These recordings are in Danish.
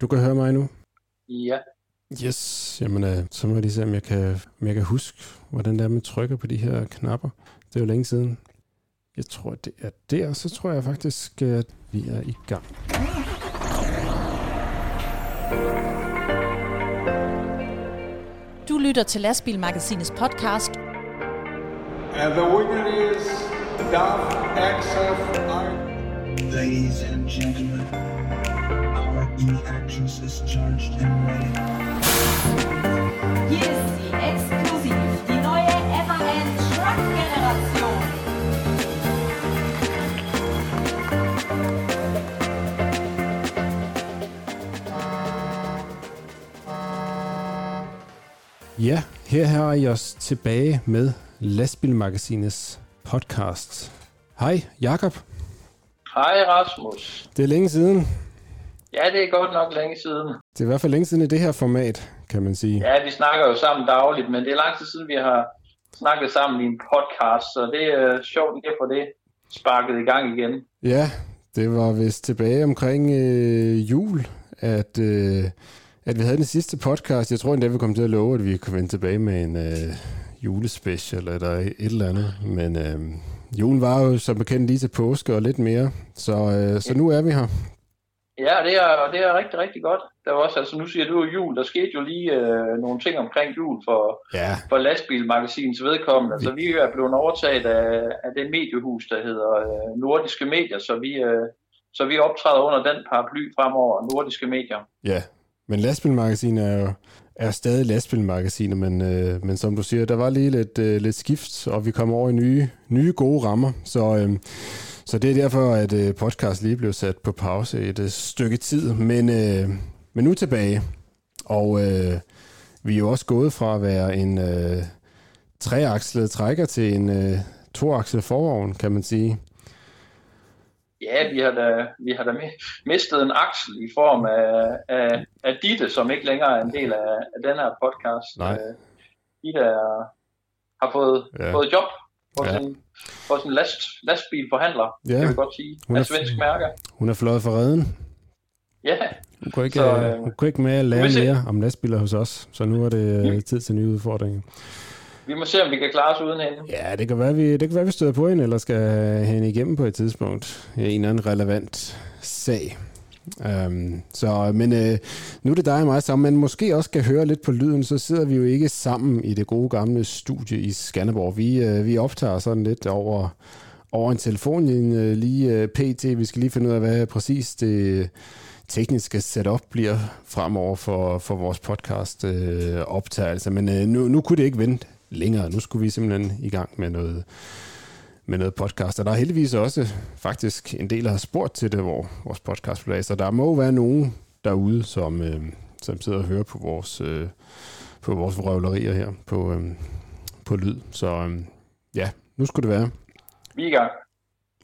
Du kan høre mig nu? Ja. Yes, jamen øh, så må jeg lige se, om jeg kan, om jeg kan huske, hvordan det er, man trykker på de her knapper. Det er jo længe siden. Jeg tror, det er der, så tror jeg faktisk, at vi er i gang. Du lytter til Lastbilmagasinets podcast. And the winner is Daf XFI. Ladies and gentlemen, our E-Actress is charged and ready. Hier ist sie exklusiv, die neue MAN Truck Generation. Ja, her har I os tilbage med Lastbilmagasinets podcast. Hej, Jakob. Hej Rasmus. Det er længe siden. Ja, det er godt nok længe siden. Det er i hvert fald længe siden i det her format, kan man sige. Ja, vi snakker jo sammen dagligt, men det er lang tid siden, vi har snakket sammen i en podcast, så det er sjovt lige at få det sparket i gang igen. Ja, det var vist tilbage omkring øh, jul, at, øh, at vi havde den sidste podcast. Jeg tror endda, vi kom til at love, at vi kunne vende tilbage med en øh, julespecial eller et eller andet. Men øh, julen var jo som bekendt lige til påske og lidt mere, så, øh, så nu er vi her. Ja, det er, det er rigtig, rigtig godt. Der var også, altså nu siger du jo jul, der skete jo lige øh, nogle ting omkring jul for, Ja, for lastbilmagasinets vedkommende. Altså vi er blevet overtaget af, af det mediehus, der hedder øh, Nordiske Medier, så vi, øh, så vi optræder under den paraply fremover, Nordiske Medier. ja. Men lastbilmagasin er jo er stadig lastbilmagasiner, men, øh, men som du siger, der var lige lidt, øh, lidt skift, og vi kom over i nye, nye gode rammer. Så, øh, så det er derfor, at øh, podcast lige blev sat på pause et øh, stykke tid. Men, øh, men nu tilbage. Og øh, vi er jo også gået fra at være en øh, treakslet trækker til en øh, toakslet forvogn, kan man sige. Ja, vi har da, vi har da mi- mistet en aksel i form af, af, af Ditte, som ikke længere er en del af, af den her podcast. Nej. Øh, Ditte er, har fået, ja. fået job hos Ja. ja. en, last, lastbilforhandler, Ja. ja. kan vi godt sige, Hun er af svensk mærke. Hun er fløjet for redden. Ja, Hun kunne ikke, Så, så, øh, hun kunne ikke med at lære se. mere om lastbiler hos os, så nu er det øh, Mm. tid til nye udfordringer. vi må se, om vi kan klare os uden hende. Ja, det kan være, vi, det kan være, vi støder på hende, eller skal have hende igennem på et tidspunkt. En eller anden relevant sag. Øhm, så, men øh, nu er det dig og mig sammen, men måske også kan høre lidt på lyden, så sidder vi jo ikke sammen i det gode gamle studie i Skanderborg. Vi, øh, vi optager sådan lidt over, over en telefonlinje lige øh, pt. Vi skal lige finde ud af, hvad præcis det tekniske setup bliver fremover for, for vores podcast øh, optagelse. Men øh, nu, nu kunne det ikke vente længere. Nu skulle vi simpelthen i gang med noget, med noget podcast. Og der er heldigvis også faktisk en del, der har spurgt til det, hvor vores podcast bliver. Så der må være nogen derude, som, øh, som sidder og hører på vores, øh, på vores vrøvlerier her på, øh, på lyd. Så øh, ja, nu skulle det være. Vi er i gang.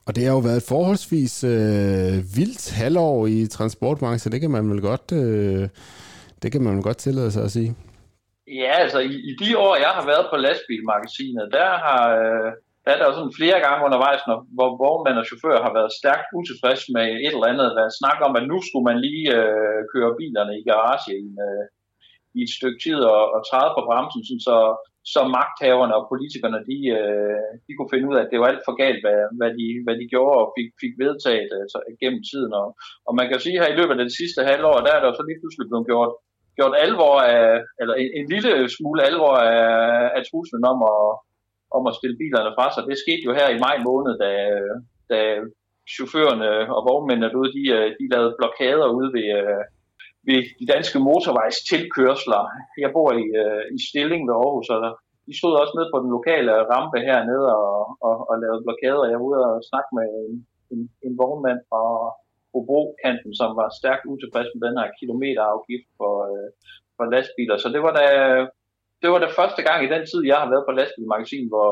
Og det har jo været et forholdsvis øh, vildt halvår i transportbranchen. Det kan man vel godt, øh, det kan man vel godt tillade sig at sige. Ja, altså i, i de år, jeg har været på lastbilmagasinet, der har øh, der er der jo sådan flere gange undervejs, når, hvor vognmænd og chauffører har været stærkt utilfredse med et eller andet, der snak om, at nu skulle man lige øh, køre bilerne i garage i, en, øh, i et stykke tid og, og træde på bremsen, sådan så, så magthaverne og politikerne, de, øh, de kunne finde ud af, at det var alt for galt, hvad, hvad, de, hvad de gjorde og fik, fik vedtaget altså, gennem tiden. Og, og man kan sige her i løbet af det sidste halvår, der er der jo så lige pludselig blevet gjort, gjort alvor af, eller en, en lille smule alvor af, af truslen om at, om at spille bilerne fra sig. Det skete jo her i maj måned, da, da chaufførerne og vognmændene derude, de, øh, de lavede blokader ude ved, øh, ved de danske motorvejs tilkørsler. Jeg bor i, øh, i Stilling ved Aarhus, og de stod også nede på den lokale rampe hernede og, og, og lavede blokader. Jeg var ude og snakke med en, en, en vognmand fra Hobro-kanten, som var stærkt utilfreds med den her kilometerafgift for, for lastbiler. Så det var da det var det første gang i den tid, jeg har været på lastbilmagasin, hvor,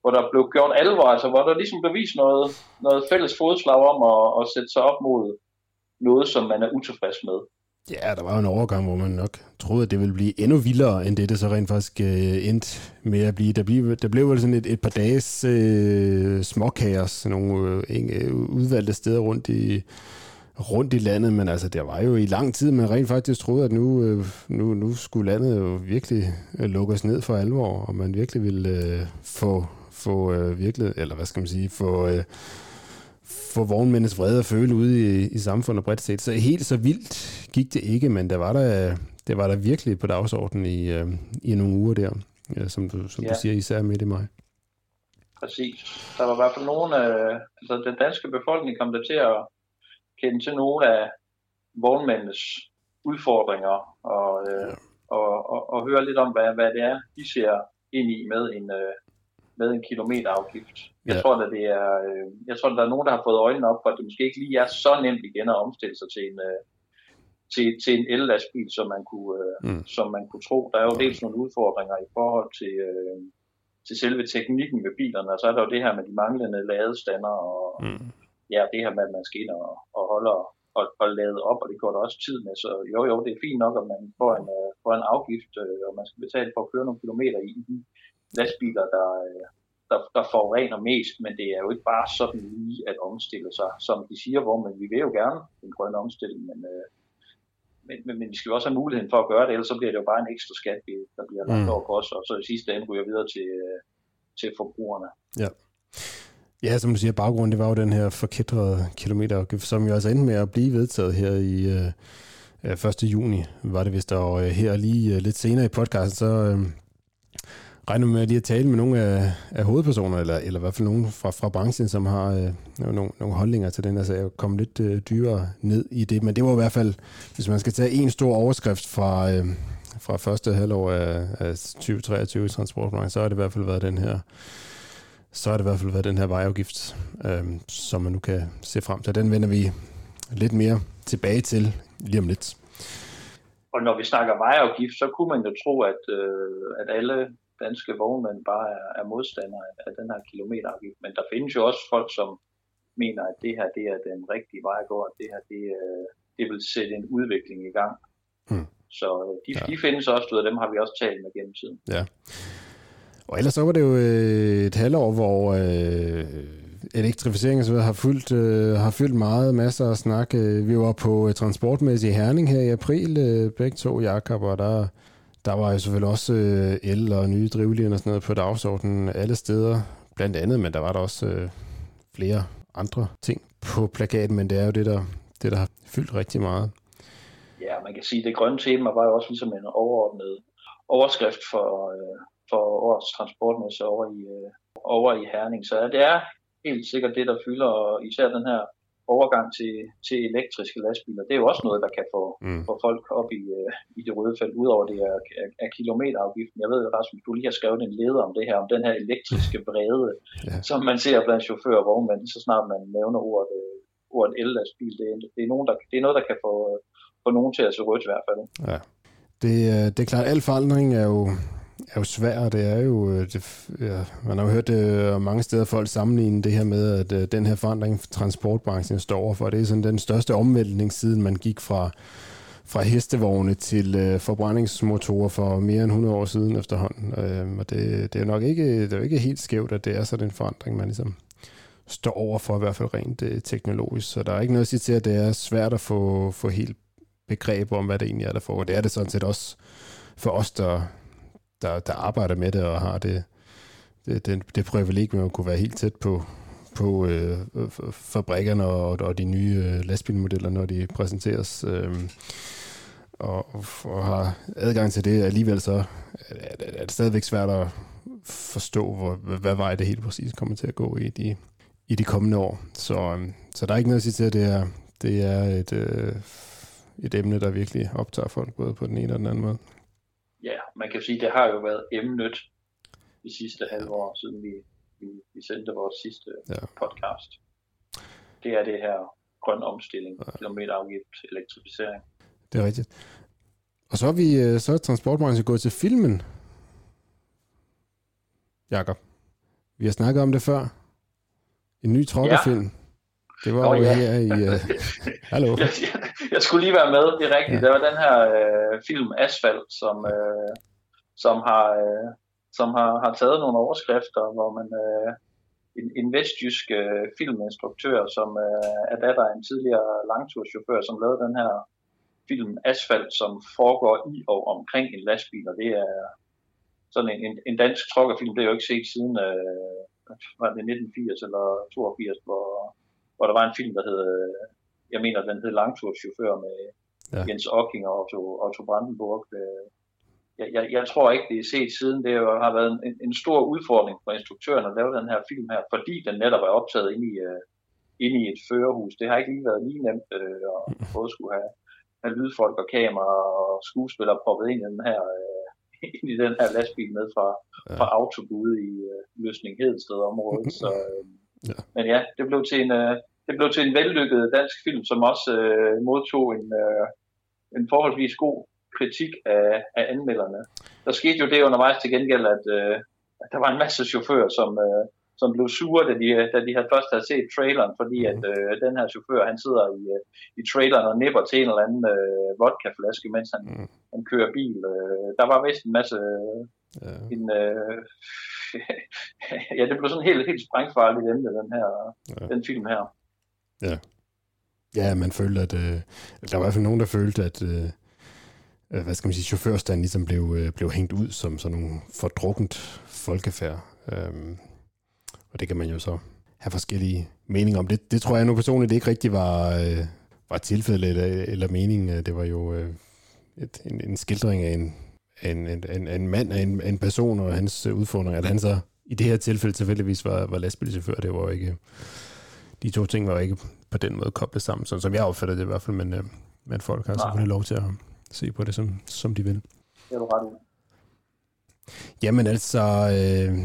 hvor der blev gjort alvor, altså hvor der ligesom bevis noget, noget fælles fodslag om at, at sætte sig op mod noget, som man er utilfreds med. Ja, der var jo en overgang, hvor man nok troede, at det ville blive endnu vildere, end det, det så rent faktisk øh, endte med at blive. Der blev, der blev vel sådan et, et par dages øh, småkaos, nogle øh, øh, udvalgte steder rundt i, rundt i landet, men altså, der var jo i lang tid, man rent faktisk troede, at nu, øh, nu, nu skulle landet jo virkelig øh, lukkes ned for alvor, og man virkelig ville øh, få, få øh, virkelig, eller hvad skal man sige, få, øh, få vognmændenes vrede at føle ude i, i samfundet bredt set. Så helt så vildt gik det ikke, men der var der, det var der virkelig på dagsordenen i, øh, i nogle uger der, ja, som, du, som ja. du siger, især midt i maj. Præcis. Der var i hvert fald nogen af, altså den danske befolkning kom der til at kende til nogle af vognmændenes udfordringer og, øh, ja. og, og, og høre lidt om, hvad, hvad det er, de ser ind i med en, øh, med en kilometerafgift. Jeg, ja. tror, at det er, øh, jeg tror, at der er nogen, der har fået øjnene op for, at det måske ikke lige er så nemt igen at omstille sig til en, øh, til, til en el-lastbil, som man, kunne, øh, mm. som man kunne tro. Der er jo dels nogle udfordringer i forhold til, øh, til selve teknikken ved bilerne, og så er der jo det her med de manglende ladestander, og mm. Ja, det her med, at man skal ind og, og holde og, og, og lade op, og det går der også tid med. Så jo, jo, det er fint nok, at man får en, uh, får en afgift, uh, og man skal betale for at køre nogle kilometer i de lastbiler, der, uh, der, der forurener mest, men det er jo ikke bare sådan lige at omstille sig, som de siger, hvor man, vi vil jo gerne en grøn omstilling, men, uh, men, men, men vi skal jo også have muligheden for at gøre det, ellers så bliver det jo bare en ekstra skat, der bliver lagt mm. over på os, og så i sidste ende ryger videre til, til forbrugerne. Ja. Ja, som du siger, baggrunden det var jo den her forkædrede kilometerafgift, som jo altså endte med at blive vedtaget her i øh, øh 1. juni, var det vist, og øh, her lige øh, lidt senere i podcasten, så øh, regner med lige at tale med nogle af, af hovedpersoner, eller, eller i hvert fald nogen fra, fra branchen, som har øh, nogle, nogle holdninger til den her sag, og komme lidt øh, dybere ned i det. Men det var i hvert fald, hvis man skal tage en stor overskrift fra, øh, fra første halvår af, af 2023 i transportbranchen, så har det i hvert fald været den her så har det i hvert fald været den her vejafgift, øh, som man nu kan se frem til. Den vender vi lidt mere tilbage til lige om lidt. Og når vi snakker vejafgift, så kunne man jo tro, at, øh, at alle danske vognmænd bare er, er modstandere af den her kilometerafgift. Men der findes jo også folk, som mener, at det her det er den rigtige vej at gå, at det her det, øh, det vil sætte en udvikling i gang. Hmm. Så øh, de, ja. de findes også, og dem har vi også talt med gennem tiden. Ja. Og ellers så var det jo øh, et halvår, hvor øh, elektrificering så har fyldt, øh, har fyldt meget, masser af snak. Øh, vi var på øh, transportmæssig Herning her i april, øh, begge to, Jakob, og der, der var jo selvfølgelig også øh, el og nye drivlinjer og sådan noget på dagsordenen alle steder, blandt andet, men der var der også øh, flere andre ting på plakaten, men det er jo det, der, det, der har fyldt rigtig meget. Ja, man kan sige, at det grønne tema var jo også ligesom en overordnet overskrift for, øh, for årets transportmesse over i, øh, over i Herning. Så det er helt sikkert det, der fylder, og især den her overgang til, til elektriske lastbiler, det er jo også noget, der kan få, mm. få folk op i, øh, i det røde felt, udover det er, er, er kilometerafgiften. Jeg ved jo, Rasmus, du lige har skrevet en leder om det her, om den her elektriske brede, ja. som man ser blandt chauffører og vognmænd, så snart man nævner ordet, øh, ordet el-lastbil. Det, er, det, er nogen, der, det er noget, der kan få, få nogen til at se rødt i hvert fald. Ja. Det, det er klart, al forandring er jo, er jo svært. Det er jo, øh, det, ja, man har jo hørt det mange steder folk sammenligne det her med, at uh, den her forandring transportbranchen står overfor. Det er sådan den største omvæltning, siden man gik fra, fra hestevogne til uh, forbrændingsmotorer for mere end 100 år siden efterhånden. Uh, og det, det er nok ikke, det er jo ikke helt skævt, at det er sådan en forandring, man ligesom står over for, i hvert fald rent øh, teknologisk. Så der er ikke noget at sige til, at det er svært at få, få helt begreb om, hvad det egentlig er, der foregår. Det er det sådan set også for os, der, der, der arbejder med det og har det, det, det, det privilegium at kunne være helt tæt på, på øh, fabrikkerne og, og de nye øh, lastbilmodeller, når de præsenteres. Øh, og, og har adgang til det, alligevel så er det, er det stadigvæk svært at forstå, hvor, hvad vej det helt præcis kommer til at gå i de, i de kommende år. Så, øhm, så der er ikke noget at sige til, at det er, det er et, øh, et emne, der virkelig optager folk, både på den ene og den anden måde ja, man kan sige, det har jo været emnet de sidste halve år, siden vi, vi, vi sendte vores sidste ja. podcast. Det er det her grøn omstilling, ja. kilometerafgift, elektrificering. Det er rigtigt. Og så er vi øh, så er transportbranchen gået til filmen. Jakob, vi har snakket om det før. En ny trokkerfilm. Ja. Det var oh, jo ja. her i... Uh... Hallo. Jeg skulle lige være med, det er rigtigt. Ja. Det var den her uh, film Asfalt, som, uh, som, har, uh, som har, har taget nogle overskrifter, hvor man, uh, en, en vestjysk øh, filminstruktør, som øh, er datter af en tidligere langturschauffør, som lavede den her film Asfalt, som foregår i og omkring en lastbil, og det er sådan en, en, en dansk trokkerfilm, det er jo ikke set siden øh, var det 1980 eller 82, hvor, hvor der var en film, der hed, øh, jeg mener, den hed Langturschauffør med Ja. Jens Ocking og Otto, Otto Brandenburg. Øh, Jeg, jeg, jeg tror ikke, det er set siden. Det har været en, en stor udfordring for instruktøren at lave den her film her, fordi den netop er optaget inde i, uh, inde i et førerhus. Det har ikke lige været lige nemt uh, at både skulle have, have lydfolk og kamera og skuespillere proppet ind i den her, uh, ind i den her lastbil med fra, ja. fra Autobud i uh, Løsning Hedensted området. Så, uh, Ja. Men ja, det blev til en, uh, det blev til en vellykket dansk film, som også uh, modtog en, uh, en forholdsvis god kritik af, af anmelderne. Der skete jo det undervejs til gengæld, at, øh, at der var en masse chauffører, som, øh, som blev sure, da de, da de havde først havde set traileren, fordi at øh, den her chauffør, han sidder i, øh, i traileren og nipper til en eller anden øh, vodkaflaske, mens han, Mm. han kører bil. Øh, der var vist en masse... Øh, Ja. en, øh, ja, det blev sådan helt, helt sprængfarligt emne, den her ja. den film her. Ja, Ja, man følte, at... Øh, der var i hvert fald nogen, der følte, at... Øh, øh, hvad skal man sige, chaufførstanden ligesom blev, øh, blev hængt ud som sådan nogle fordrukent folkefærd. Øhm, og det kan man jo så have forskellige meninger om. Det, det tror jeg nu personligt ikke rigtig var, øh, var tilfældet eller, eller meningen. Øh, det var jo øh, et, en, en skildring af en, en, en, en, en mand, af en, en person og hans øh, udfordring. At han så i det her tilfælde tilfældigvis var, var lastbilchauffør. Det var jo ikke... De to ting var jo ikke på den måde koblet sammen, sådan som jeg opfatter det i hvert fald, men, øh, men folk har Nej. selvfølgelig lov til at se på det, som, som de vil. Det er du ret. Jamen altså, øh,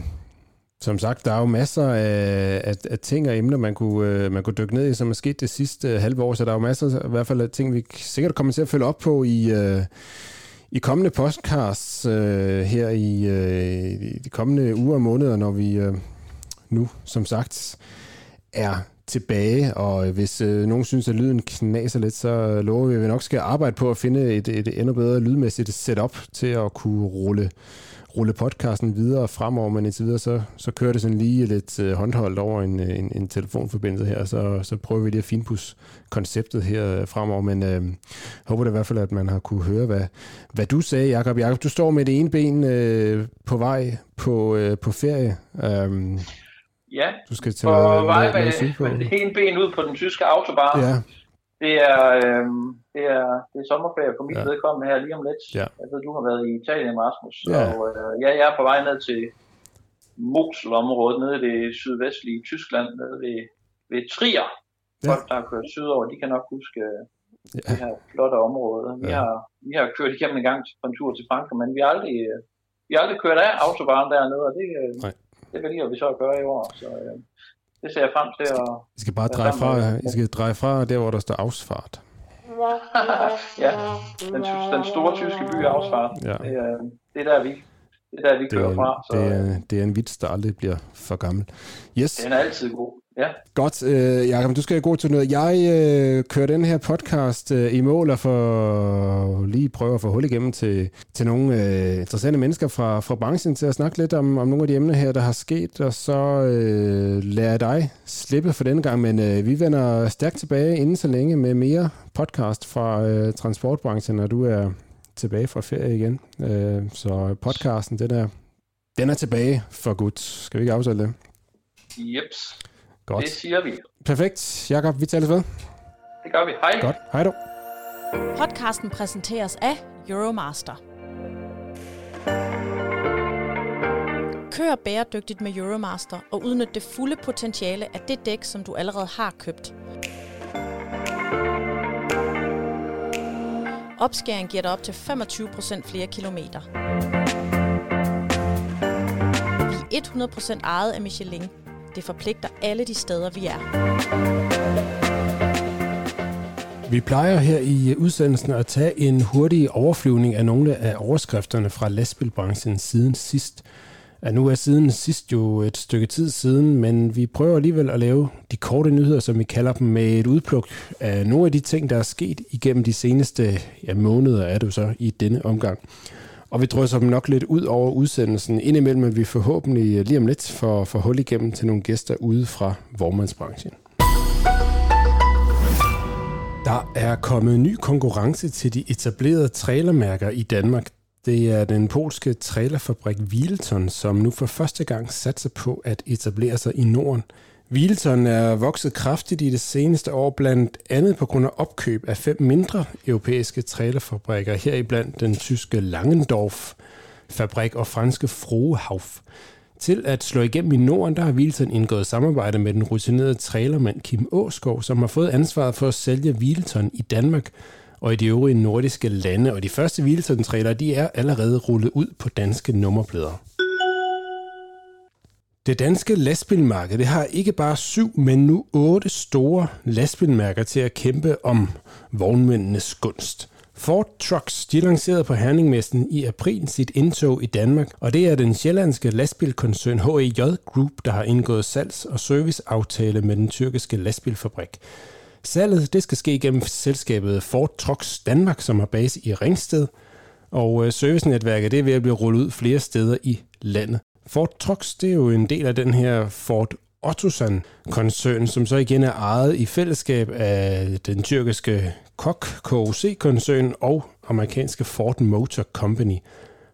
som sagt, der er jo masser af, af, af ting og emner, man kunne, øh, man kunne dykke ned i, som er sket det sidste halve år, så der er jo masser i hvert fald af ting, vi sikkert kommer til at følge op på i, øh, i kommende podcasts øh, her i, øh, i de kommende uger og måneder, når vi øh, nu, som sagt, er tilbage, og hvis øh, nogen synes, at lyden knaser lidt, så øh, lover vi, at vi nok skal arbejde på at finde et, et endnu bedre lydmæssigt setup til at kunne rulle, rulle podcasten videre fremover, men indtil videre, så, så kører det sådan lige lidt øh, håndholdt over en, øh, en, en telefonforbindelse her, så, så prøver vi lige at finpudse konceptet her øh, fremover, men øh, håber det i hvert fald, at man har kunne høre, hvad, hvad du sagde, Jakob. Jakob, du står med det ene ben øh, på vej på, øh, på ferie. Øh, Ja, du skal til på vej med, med det ene ben ud på den tyske autobahn. Ja, Det er, øhm, det er, det er sommerferie for mit Ja. vedkommende her lige om lidt. Ja. Jeg ved, du har været i Italien, Rasmus. Ja. Og øh, ja, jeg er på vej ned til Moselområdet, nede i det sydvestlige Tyskland, nede ved, ved Trier. Ja. Folk, der har kørt sydover, de kan nok huske øh, Ja. det her flotte område. Vi, Ja. har, vi har kørt igennem en gang på en tur til Frankrig, men vi har aldrig, øh, vi har aldrig kørt af autobahn dernede, og det, øh, Nej. Det vælger vi så at gøre i år. Så øh, det ser jeg frem til at, I skal bare dreje fra, I skal dreje fra der, hvor der står Ausfart. ja, den, den store tyske by Ausfahrt. Ja. Det, er, det er der, vi, det er der, vi Det kører er, fra. Så det, er, det er en vits, der aldrig bliver for gammel. Yes, den er altid god. Ja, godt. Øh, Jakob, du skal have god til noget. Jeg øh, kører den her podcast øh, i mål og for lige prøve at få hul igennem til, til nogle øh, interessante mennesker fra, fra branchen til at snakke lidt om, om nogle af de emner her, der har sket, og så øh, lader jeg dig slippe for denne gang, men øh, vi vender stærkt tilbage inden så længe med mere podcast fra øh, transportbranchen, når du er tilbage fra ferie igen. Øh, så podcasten, den er, den er tilbage for godt. Skal vi ikke aftale det? jeps. Godt. Det siger vi. Perfekt. Jakob, vi tales ved. Det gør vi. Hej. Godt. Hej du. Podcasten præsenteres af Euromaster. Kør bæredygtigt med Euromaster og udnyt det fulde potentiale af det dæk, som du allerede har købt. Opskæring giver dig op til 25% flere kilometer. Vi er 100% ejet af Michelin. Det forpligter alle de steder, vi er. Vi plejer her i udsendelsen at tage en hurtig overflyvning af nogle af overskrifterne fra lastbilbranchen siden sidst. Ja, nu er siden sidst jo et stykke tid siden, men vi prøver alligevel at lave de korte nyheder, som vi kalder dem, med et udpluk af nogle af de ting, der er sket igennem de seneste ja, måneder, er det jo så i denne omgang. Og vi drysser dem nok lidt ud over udsendelsen, indimellem at vi forhåbentlig øh, lige om lidt får, får hul igennem til nogle gæster ude fra vormandsbranchen. Der er kommet ny konkurrence til de etablerede trailermærker i Danmark. Det er den polske trailerfabrik Wilton, som nu for første gang satser på at etablere sig i Norden. Wilton er vokset kraftigt i det seneste år, blandt andet på grund af opkøb af fem mindre europæiske trailerfabrikker, heriblandt den tyske Langendorf-fabrik og franske Frohauf. Til at slå igennem i Norden, der har Wilton indgået samarbejde med den rutinerede trailermand Kim Åskov, som har fået ansvaret for at sælge Wilton i Danmark og i de øvrige nordiske lande. Og de første Wilton-trailer, de er allerede rullet ud på danske nummerplader. Det danske lastbilmarked det har ikke bare syv, men nu otte store lastbilmærker til at kæmpe om vognmændenes gunst. Ford Trucks de lancerede på Herningmessen i april sit indtog i Danmark, og det er den sjællandske lastbilkoncern HEJ Group, der har indgået salgs- og serviceaftale med den tyrkiske lastbilfabrik. Salget det skal ske gennem selskabet Ford Trucks Danmark, som har base i Ringsted, og øh, servicenetværket det er ved at blive rullet ud flere steder i landet. Ford Trucks det er jo en del af den her Ford Otosan-koncern, som så igen er ejet i fællesskab af den tyrkiske KOK, KOC-koncern og amerikanske Ford Motor Company.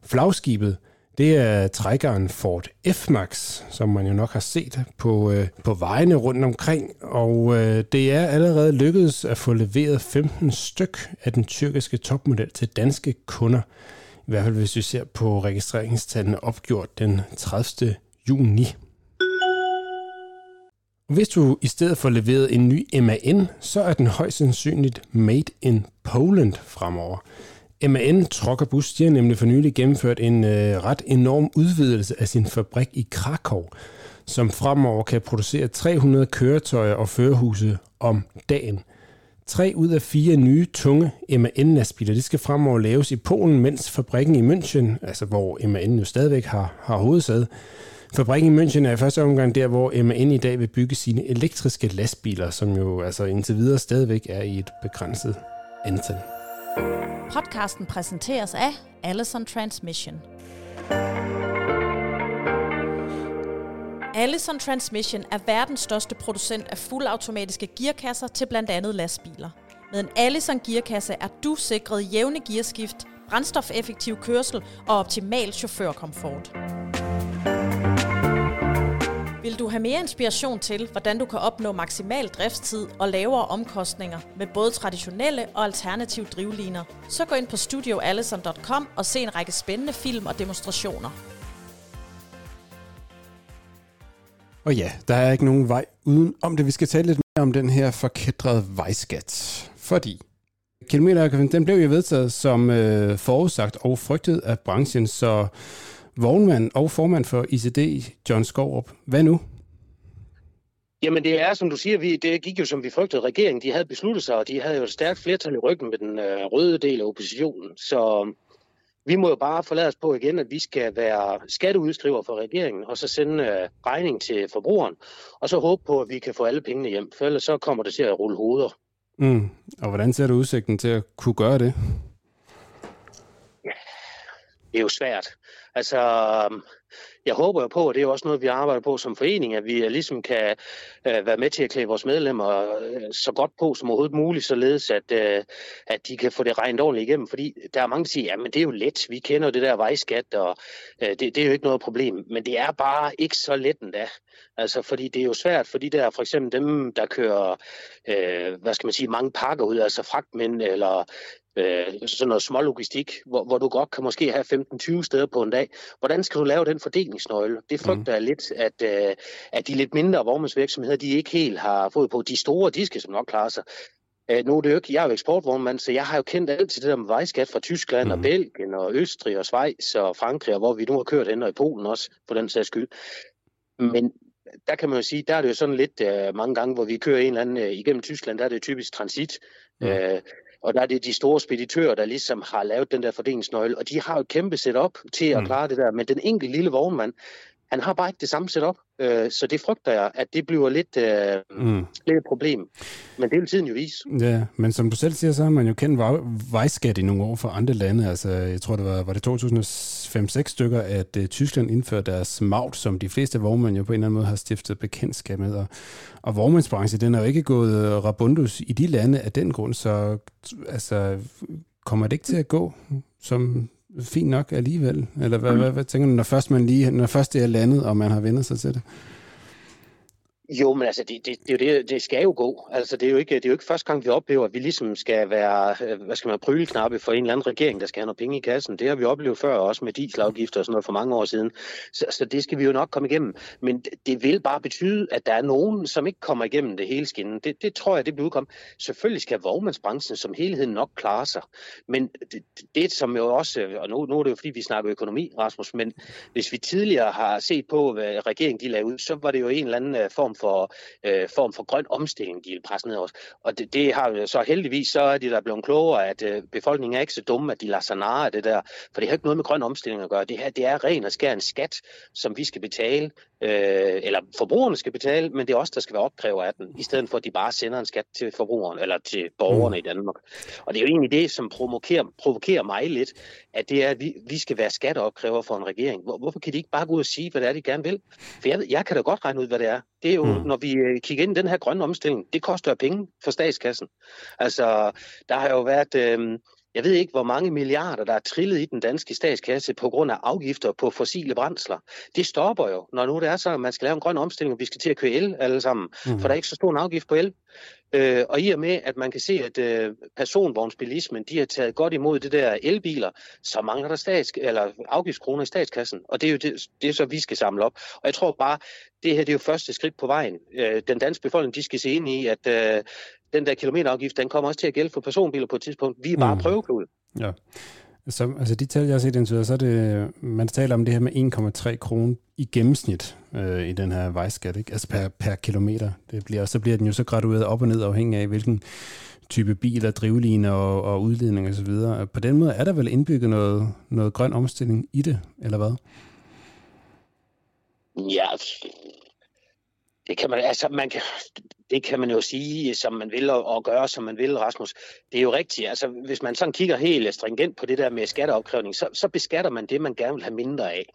Flagskibet, det er trækkeren Ford F-Max, som man jo nok har set på, øh, på vejene rundt omkring, og øh, det er allerede lykkedes at få leveret 15 styk af den tyrkiske topmodel til danske kunder. I hvert fald hvis vi ser på registreringstallene opgjort den 30. juni. Hvis du i stedet for leveret en ny MAN, så er den højst sandsynligt made in Poland fremover. MAN Truck Bus de har nemlig for nylig gennemført en øh, ret enorm udvidelse af sin fabrik i Krakow, som fremover kan producere 300 køretøjer og førerhuse om dagen. Tre ud af fire nye tunge MAN-lastbiler de skal fremover laves i Polen, mens fabrikken i München, altså hvor MAN jo stadigvæk har, har hovedsæde, Fabrikken i München er i første omgang der, hvor MAN i dag vil bygge sine elektriske lastbiler, som jo altså indtil videre stadigvæk er i et begrænset antal. Podcasten præsenteres af Allison Transmission. Allison Transmission er verdens største producent af fuldautomatiske gearkasser til blandt andet lastbiler. Med en Allison gearkasse er du sikret jævne gearskift, brændstofeffektiv kørsel og optimal chaufførkomfort. Vil du have mere inspiration til, hvordan du kan opnå maksimal driftstid og lavere omkostninger med både traditionelle og alternative drivliner, så gå ind på studioallison.com og se en række spændende film og demonstrationer. Og ja, der er ikke nogen vej uden om det. Vi skal tale lidt mere om den her forkædrede vejskat. Fordi kilometerafgiften, den blev jo vedtaget som øh, forudsagt og frygtet af branchen, så vognmand og formand for ICD, John Skorup. Hvad nu? Jamen det er, som du siger, vi, det gik jo som vi frygtede. Regeringen de havde besluttet sig, og de havde jo et stærkt flertal i ryggen med den øh, røde del af oppositionen. Så vi må jo bare forlade os på igen, at vi skal være skatteudskriver for regeringen, og så sende øh, regning til forbrugeren, og så håbe på, at vi kan få alle pengene hjem, for ellers så kommer det til at rulle hoveder. Mm. Og hvordan ser du udsigten til at kunne gøre det? Det er jo svært. Altså, jeg håber jo på, og det er jo også noget, vi arbejder på som forening, at vi øh, ligesom kan øh, være med til at klæde vores medlemmer øh, så godt på som overhovedet muligt, således at, øh, at de kan få det regnet ordentligt igennem. Fordi der er mange, der siger, at det er jo let, vi kender det der vejskat, og øh, det, det er jo ikke noget problem. Men det er bare ikke så let endda. Altså, fordi det er jo svært for de der, for eksempel dem, der kører, øh, hvad skal man sige, mange pakker ud, altså fragtmænd eller øh, sådan noget smålogistik, hvor, hvor du godt kan måske have 15-20 steder på en dag. Hvordan skal du lave den fordelingsnøgle? Det frygter jeg lidt, at, øh, at de lidt mindre vognmandsvirksomheder, de ikke helt har fået på. De store, de skal som nok klare sig. Øh, nu er det jo ikke, jeg er jo eksportvognmand, så jeg har jo kendt alt til det der med vejskat fra Tyskland mm. og Belgien og Østrig og Schweiz og Frankrig, og hvor vi nu har kørt hen og i Polen også, for den sags skyld. Men der kan man jo sige, der er det jo sådan lidt uh, mange gange, hvor vi kører en eller anden uh, igennem Tyskland, der er det typisk transit. Mm. Uh, og der er det de store speditører, der ligesom har lavet den der fordelingsnøgle, og de har jo et kæmpe setup til at mm. klare det der. Men den enkelte lille vognmand, han har bare ikke det samme setup, øh, så det frygter jeg, at det bliver lidt, øh, mm. lidt et problem. Men det vil tiden jo vise. Ja, men som du selv siger, så har man jo kendt vejskat i nogle år fra andre lande. Altså, jeg tror, det var, var det 2005-6 stykker, at uh, Tyskland indførte deres maut, som de fleste vognmænd jo på en eller anden måde har stiftet bekendtskab med. Og, og vognmandsbranchen, den er jo ikke gået rabundus i de lande af den grund, så altså, kommer det ikke til at gå, som fint nok alligevel? Eller hvad, mm. hvad, hvad tænker du, når først, man lige, når først det er landet, og man har vendt sig til det? Jo, men altså, det, det, det, det, det skal jo gå. Altså, det er jo, ikke, det er jo ikke første gang, vi oplever, at vi ligesom skal være, øh, hvad skal man, pryleknappe for en eller anden regering, der skal have noget penge i kassen. Det har vi oplevet før, også med dieselafgifter og sådan noget for mange år siden. Så, så det skal vi jo nok komme igennem. Men det, det vil bare betyde, at der er nogen, som ikke kommer igennem det hele skinnen. Det, det tror jeg, det bliver udkommet. Selvfølgelig skal vognmandsbranchen som helhed nok klare sig. Men det, det som jo også, og nu, nu er det jo fordi, vi snakker økonomi, Rasmus, men hvis vi tidligere har set på, hvad regeringen de lavede ud, så var det jo en eller anden øh, form form for, øh, form for grøn omstilling, de vil presse ned os. Og det, det har så heldigvis, så er de der blevet klogere, at øh, befolkningen er ikke så dumme, at de lader sig narre af det der. For det har ikke noget med grøn omstilling at gøre. Det her det er ren og skær en skat, som vi skal betale, øh, eller forbrugerne skal betale, men det er os, der skal være opkræver af den, i stedet for at de bare sender en skat til forbrugeren, eller til borgerne mm. i Danmark. Og det er jo egentlig det, som provokerer, provokerer mig lidt, at det er, at vi, vi skal være skatteopkræver for en regering. Hvor, hvorfor kan de ikke bare gå ud og sige, hvad det er, de gerne vil? For jeg, jeg kan da godt regne ud, hvad det er. Det er jo, mm. når vi øh, kigger ind i den her grønne omstilling, det koster penge for statskassen. Altså, der har jo været... Øh, jeg ved ikke, hvor mange milliarder, der er trillet i den danske statskasse på grund af afgifter på fossile brændsler. Det stopper jo, når nu det er så, at man skal lave en grøn omstilling, og vi skal til at køre el alle sammen. Mm. For der er ikke så stor en afgift på el. Øh, og i og med, at man kan se, at øh, personvognsbilismen, de har taget godt imod det der elbiler, så mangler der stats, eller afgiftskroner i statskassen. Og det er jo det, det er så, vi skal samle op. Og jeg tror bare, det her det er jo første skridt på vejen. Øh, den danske befolkning, de skal se ind i, at øh, den der kilometerafgift, den kommer også til at gælde for personbiler på et tidspunkt. Vi er bare mm. prøveklud. Ja. Så, altså de tal, jeg har set indtil så er det, man taler om det her med 1,3 kroner i gennemsnit øh, i den her vejskat, ikke? altså per, per kilometer. Det bliver, og så bliver den jo så gradueret op og ned afhængig af, hvilken type biler, drivliner og, og udledning osv. På den måde er der vel indbygget noget, noget grøn omstilling i det, eller hvad? Ja, det kan man, altså man kan, det kan man jo sige, som man vil, og, og gøre, som man vil, Rasmus. Det er jo rigtigt. Altså, hvis man sådan kigger helt stringent på det der med skatteopkrævning, så, så beskatter man det, man gerne vil have mindre af.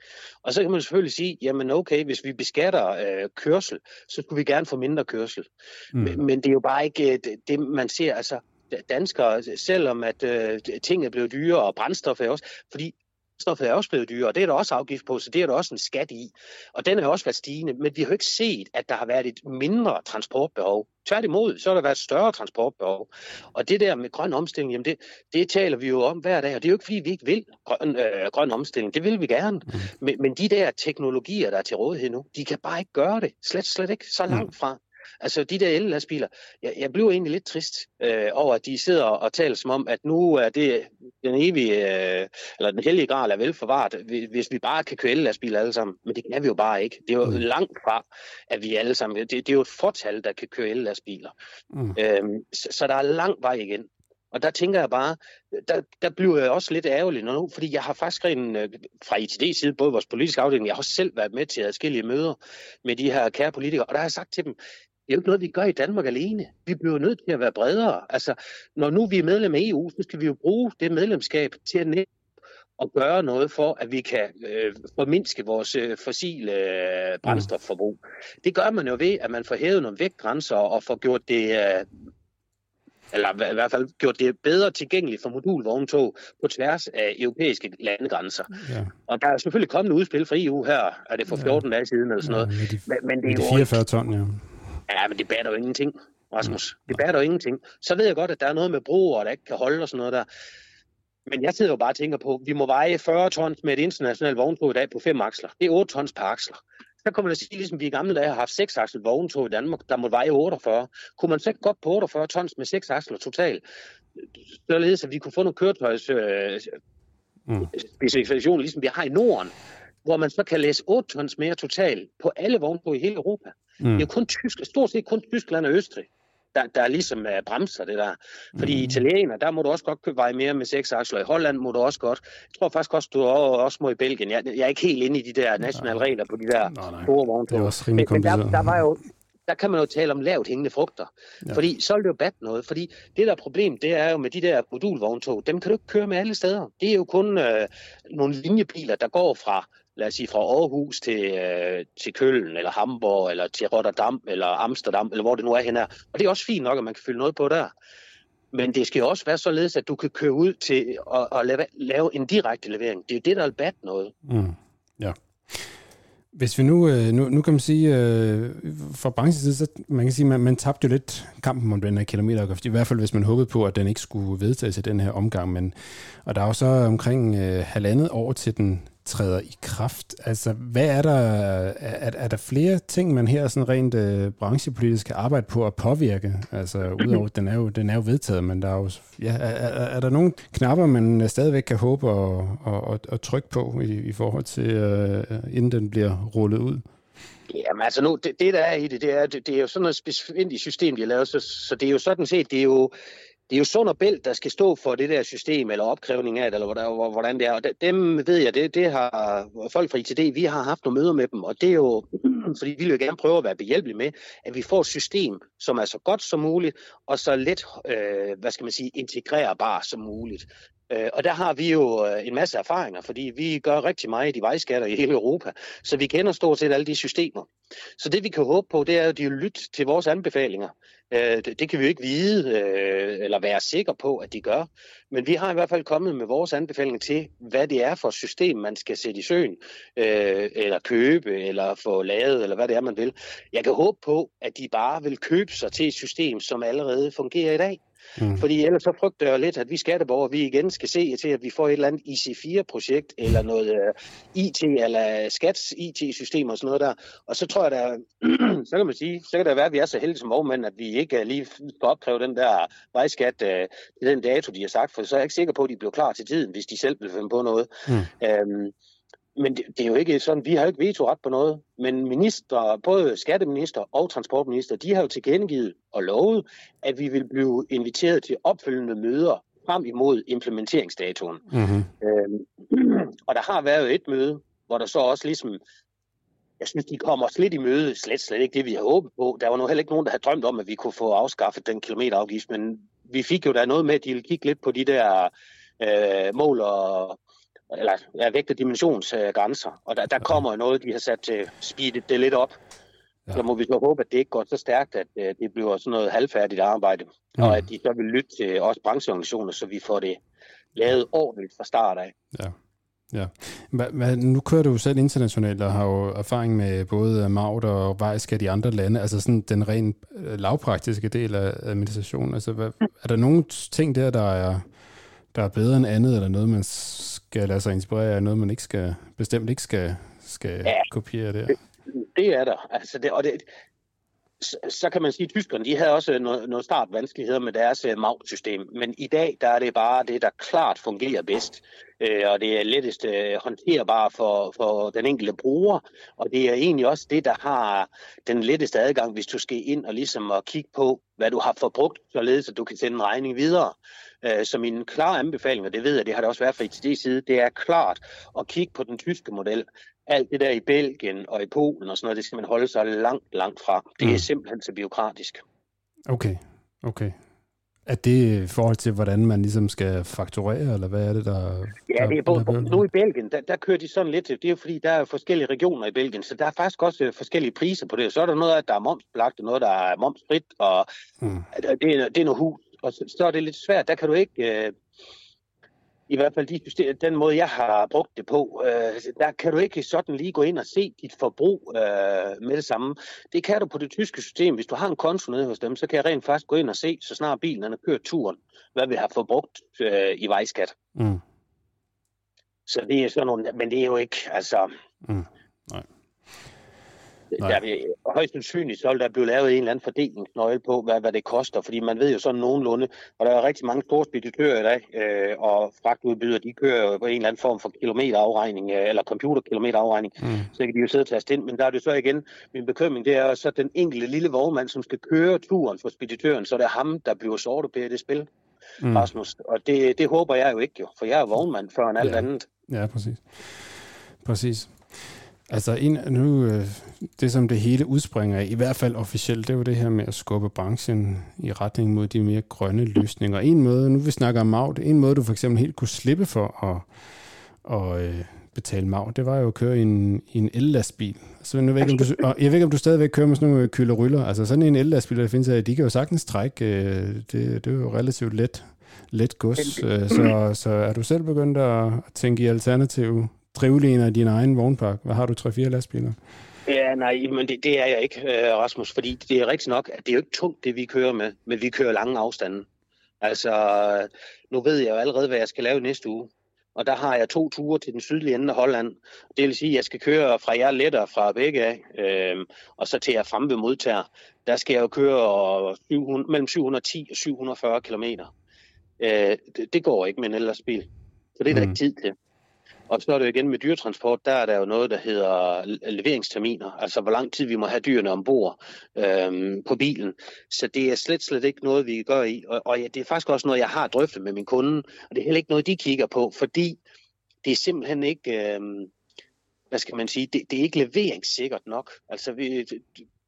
Og så kan man selvfølgelig sige, jamen okay, hvis vi beskatter øh, kørsel, så skulle vi gerne få mindre kørsel. Mm. Men, men det er jo bare ikke det, det man ser, altså danskere, selvom at øh, ting er blevet dyrere, og brændstof er også, fordi brændstoffet er også blevet dyrere, og det er der også afgift på, så det er der også en skat i. Og den har også været stigende, men vi har jo ikke set, at der har været et mindre transportbehov. Tværtimod, så har der været et større transportbehov. Og det der med grøn omstilling, jamen det, det taler vi jo om hver dag, og det er jo ikke fordi, vi ikke vil grøn, øh, grøn omstilling. Det vil vi gerne. Mm. Men, men de der teknologier, der er til rådighed nu, de kan bare ikke gøre det. Slet, slet ikke så langt mm. fra. Altså de der el-lastbiler, jeg, jeg blev egentlig lidt trist øh, over, at de sidder og taler som om, at nu er det den evige, øh, eller den hellige gral er velforvaret, hvis vi bare kan køre el-lastbiler alle sammen. Men det kan vi jo bare ikke. Det er jo mm. langt fra, at vi alle sammen, det, det er jo et fortal, der kan køre el-lastbiler. Mm. Øhm, så, så der er lang vej igen. Og der tænker jeg bare, der, der bliver jeg også lidt ærgerlig nu, fordi jeg har faktisk en, øh, fra ITD side, både vores politiske afdeling, jeg har også selv været med til adskillige møder med de her kære politikere, og der har jeg sagt til dem, det er jo ikke noget, vi gør i Danmark alene. Vi bliver nødt til at være bredere. Altså, når nu vi er medlem af EU, så skal vi jo bruge det medlemskab til at at gøre noget for, at vi kan øh, formindske vores øh, fossile øh, brændstofforbrug. Mm. Det gør man jo ved, at man får hævet nogle vægtgrænser og får gjort det, øh, eller i hvert fald gjort det bedre tilgængeligt for modulvogntog på tværs af europæiske landegrænser. Ja. Og der er selvfølgelig kommet et udspil fra EU her, er det for 14 ja. dage siden eller sådan noget. Ja, de, men, men det er de 44 ton, ja. Ja, men det batter jo ingenting, Rasmus. Det batter jo ingenting. Så ved jeg godt, at der er noget med broer, der ikke kan holde og sådan noget der. Men jeg sidder jo bare og tænker på, at vi må veje 40 tons med et internationalt vogntog i dag på fem aksler. Det er 8 tons per aksler. Så kan man sige, ligesom vi i gamle dage har haft 6 aksel vogntog i Danmark, der må veje 48. Kunne man så ikke godt på 48 tons med 6 aksler totalt? Således at vi kunne få nogle køretøjs øh, mm. specifikationer, ligesom vi har i Norden, hvor man så kan læse 8 tons mere totalt på alle vogntog i hele Europa. Mm. Det er kun tysk, stort set kun Tyskland og Østrig, der, der ligesom uh, bremser det der. Fordi mm. italiener, der må du også godt købe veje mere med seks aksler. I Holland må du også godt. Jeg tror faktisk også, du også må i Belgien. Jeg, jeg er ikke helt inde i de der nationale nej. regler på de der Nej, nej. store vogntog. Det er også rimelig men, men der, der var jo der kan man jo tale om lavt hængende frugter. Ja. Fordi så vil det jo bat noget. Fordi det der er problem, det er jo med de der modulvogntog, dem kan du ikke køre med alle steder. Det er jo kun øh, nogle linjebiler, der går fra lad os sige, fra Aarhus til, øh, til Køln, eller Hamburg, eller til Rotterdam, eller Amsterdam, eller hvor det nu er henne. Og det er også fint nok, at man kan fylde noget på der. Men det skal jo også være således, at du kan køre ud til og, og lave, lave en direkte levering. Det er jo det, der er bat noget. Mm. Ja. Hvis vi nu, øh, nu, nu kan man sige, øh, fra branchens side, så man kan sige, man, man tabte jo lidt kampen om den her kilometerafgift, i hvert fald hvis man håbede på, at den ikke skulle vedtages i den her omgang, men, og der er jo så omkring øh, halvandet år til den træder i kraft. Altså, hvad er der, er, er der flere ting, man her sådan rent øh, branchepolitisk kan arbejde på at påvirke? Altså, udover, den er jo, den er jo vedtaget, men der er jo, ja, er, er, er der nogle knapper, man stadigvæk kan håbe at, at, at, at trykke på i, i forhold til, øh, inden den bliver rullet ud? Jamen altså nu, det, det der er i det, det er, det, det er jo sådan noget specifikt system, de har lavet, så, så det er jo sådan set, det er jo, det er jo Sund og Bælt, der skal stå for det der system, eller opkrævning af det, eller hvordan, hvordan det er. Og dem ved jeg, det, det har folk fra ITD, vi har haft nogle møder med dem, og det er jo, fordi vi vil jo gerne prøve at være behjælpelige med, at vi får et system, som er så godt som muligt, og så let, øh, hvad skal man sige, integrerbar som muligt. Øh, og der har vi jo øh, en masse erfaringer, fordi vi gør rigtig meget i vejskatter i hele Europa, så vi kender stort set alle de systemer. Så det vi kan håbe på, det er jo, at de vil lytte til vores anbefalinger. Øh, det, det kan vi jo ikke vide øh, eller være sikre på, at de gør. Men vi har i hvert fald kommet med vores anbefalinger til, hvad det er for et system, man skal sætte i søen, øh, eller købe, eller få lavet, eller hvad det er, man vil. Jeg kan håbe på, at de bare vil købe sig til et system, som allerede fungerer i dag. Mm. Fordi ellers så frygter jeg lidt, at vi skatteborgere, vi igen skal se til, at vi får et eller andet IC4-projekt, eller noget uh, IT, eller skats IT-system og sådan noget der. Og så tror jeg, der, så kan man sige, så kan det være, at vi er så heldige som vognmænd, at vi ikke uh, lige skal opkræve den der vejskat uh, den dato, de har sagt, for så er jeg ikke sikker på, at de bliver klar til tiden, hvis de selv vil finde på noget. Mm. Um, men det, det er jo ikke sådan, vi har ikke vetoret på noget, men minister, både skatteminister og transportminister, de har jo tilkendegivet og lovet, at vi vil blive inviteret til opfølgende møder frem imod implementeringsdatoen. Mm-hmm. Øhm, og der har været et møde, hvor der så også ligesom, jeg synes, de kommer os lidt i møde, slet slet ikke det, vi har håbet på. Der var nu heller ikke nogen, der havde drømt om, at vi kunne få afskaffet den kilometerafgift, men vi fik jo da noget med, at de ville kigge lidt på de der øh, mål og eller ja, vægt- og dimensionsgrænser. Og der, der kommer noget, de har sat til speedet det lidt op. Ja. Så må vi så håbe, at det ikke går så stærkt, at uh, det bliver sådan noget halvfærdigt arbejde. Mm. Og at de så vil lytte til os brancheorganisationer, så vi får det lavet ordentligt fra start af. Ja. Ja. Hva, hva, nu kører du jo selv internationalt og har jo erfaring med både Maut og Vejskat i andre lande, altså sådan den rent lavpraktiske del af administrationen. Altså, hvad, er der nogle ting der, der er, der er bedre end andet, eller noget, man skal lade sig inspirere af, noget, man ikke skal, bestemt ikke skal, skal ja, kopiere der? Det, det er der. Altså det, og det, så, så kan man sige, at tyskerne de havde også noget, noget startvanskeligheder med deres uh, MAUT-system, men i dag der er det bare det, der klart fungerer bedst, uh, og det er lettest uh, håndterbart for, for den enkelte bruger, og det er egentlig også det, der har den letteste adgang, hvis du skal ind og ligesom at kigge på, hvad du har forbrugt, således at du kan sende en regning videre. Uh, så min klare anbefaling, og det ved jeg, det har det også været fra ITD's side, det er klart at kigge på den tyske model alt det der i Belgien og i Polen og sådan noget, det skal man holde sig langt, langt fra. Det er mm. simpelthen så biokratisk. Okay, okay. Er det i forhold til, hvordan man ligesom skal fakturere, eller hvad er det, der... Ja, det er både, der nu i Belgien, der, der kører de sådan lidt, det er fordi, der er forskellige regioner i Belgien, så der er faktisk også forskellige priser på det. Så er der noget, der er momsbelagt, og noget, der er momsfrit, og mm. det, er, det er noget hus. Og så, er det lidt svært, der kan du ikke... Øh, i hvert fald de den måde, jeg har brugt det på, øh, der kan du ikke sådan lige gå ind og se dit forbrug øh, med det samme. Det kan du på det tyske system. Hvis du har en konto nede hos dem, så kan jeg rent faktisk gå ind og se, så snart bilen er kørt turen, hvad vi har forbrugt øh, i vejskat. Mm. Så det er sådan nogle, men det er jo ikke, altså... Mm. Nej. Nej. Der vil, højst sandsynligt så vil der blive lavet en eller anden fordelingsnøgle på, hvad, hvad det koster, fordi man ved jo sådan nogenlunde, og der er rigtig mange store speditører i dag, øh, og fragtudbydere, de kører jo på en eller anden form for kilometerafregning, øh, eller computerkilometerafregning, mm. så kan de jo sidde og tage ind, men der er det så igen, min bekymring, det er så den enkelte lille vognmand, som skal køre turen for speditøren, så det er ham, der bliver sorte i det spil, mm. Rasmus, og det, det håber jeg jo ikke jo, for jeg er vognmand før en alt Ja. andet. Ja, præcis. Præcis. Altså, en, nu, øh, det som det hele udspringer af, i hvert fald officielt, det er jo det her med at skubbe branchen i retning mod de mere grønne løsninger. En måde, nu vi snakker om MAG, en måde, du for eksempel helt kunne slippe for at, at øh, betale MAG, det var jo at køre i en, i en el-lastbil. Så nu ved ikke, om du, og jeg ved ikke, om du stadigvæk kører med sådan nogle kylderyller. Altså sådan en el-lastbil, der findes af, de kan jo sagtens trække, øh, det, det er jo relativt let, let gods. Øh, Så, så er du selv begyndt at at tænke i alternative drivliner i din egen vognpark? Hvad har du, 3-4 lastbiler? Ja, nej, men det, det er jeg ikke, øh, Rasmus, fordi det er rigtigt nok, at det er jo ikke tungt, det vi kører med, men vi kører lange afstande. Altså, nu ved jeg jo allerede, hvad jeg skal lave næste uge. Og der har jeg to ture til den sydlige ende af Holland. Det vil sige, at jeg skal køre fra jer letter fra begge af, øh, og så til jeg frem ved modtager. Der skal jeg jo køre 700, mellem 710 og 740 kilometer. Øh, det, det går ikke med en ellers-bil. Så det er der Mm. ikke tid til. Og så er det jo igen med dyretransport, der er der jo noget, der hedder leveringsterminer, altså hvor lang tid vi må have dyrene ombord øhm, på bilen. Så det er slet, slet ikke noget, vi gør i. Og, og ja, det er faktisk også noget, jeg har drøftet med min kunde, og det er heller ikke noget, de kigger på, fordi det er simpelthen ikke, øhm, hvad skal man sige, det, det er ikke leveringssikkert nok. Altså vi,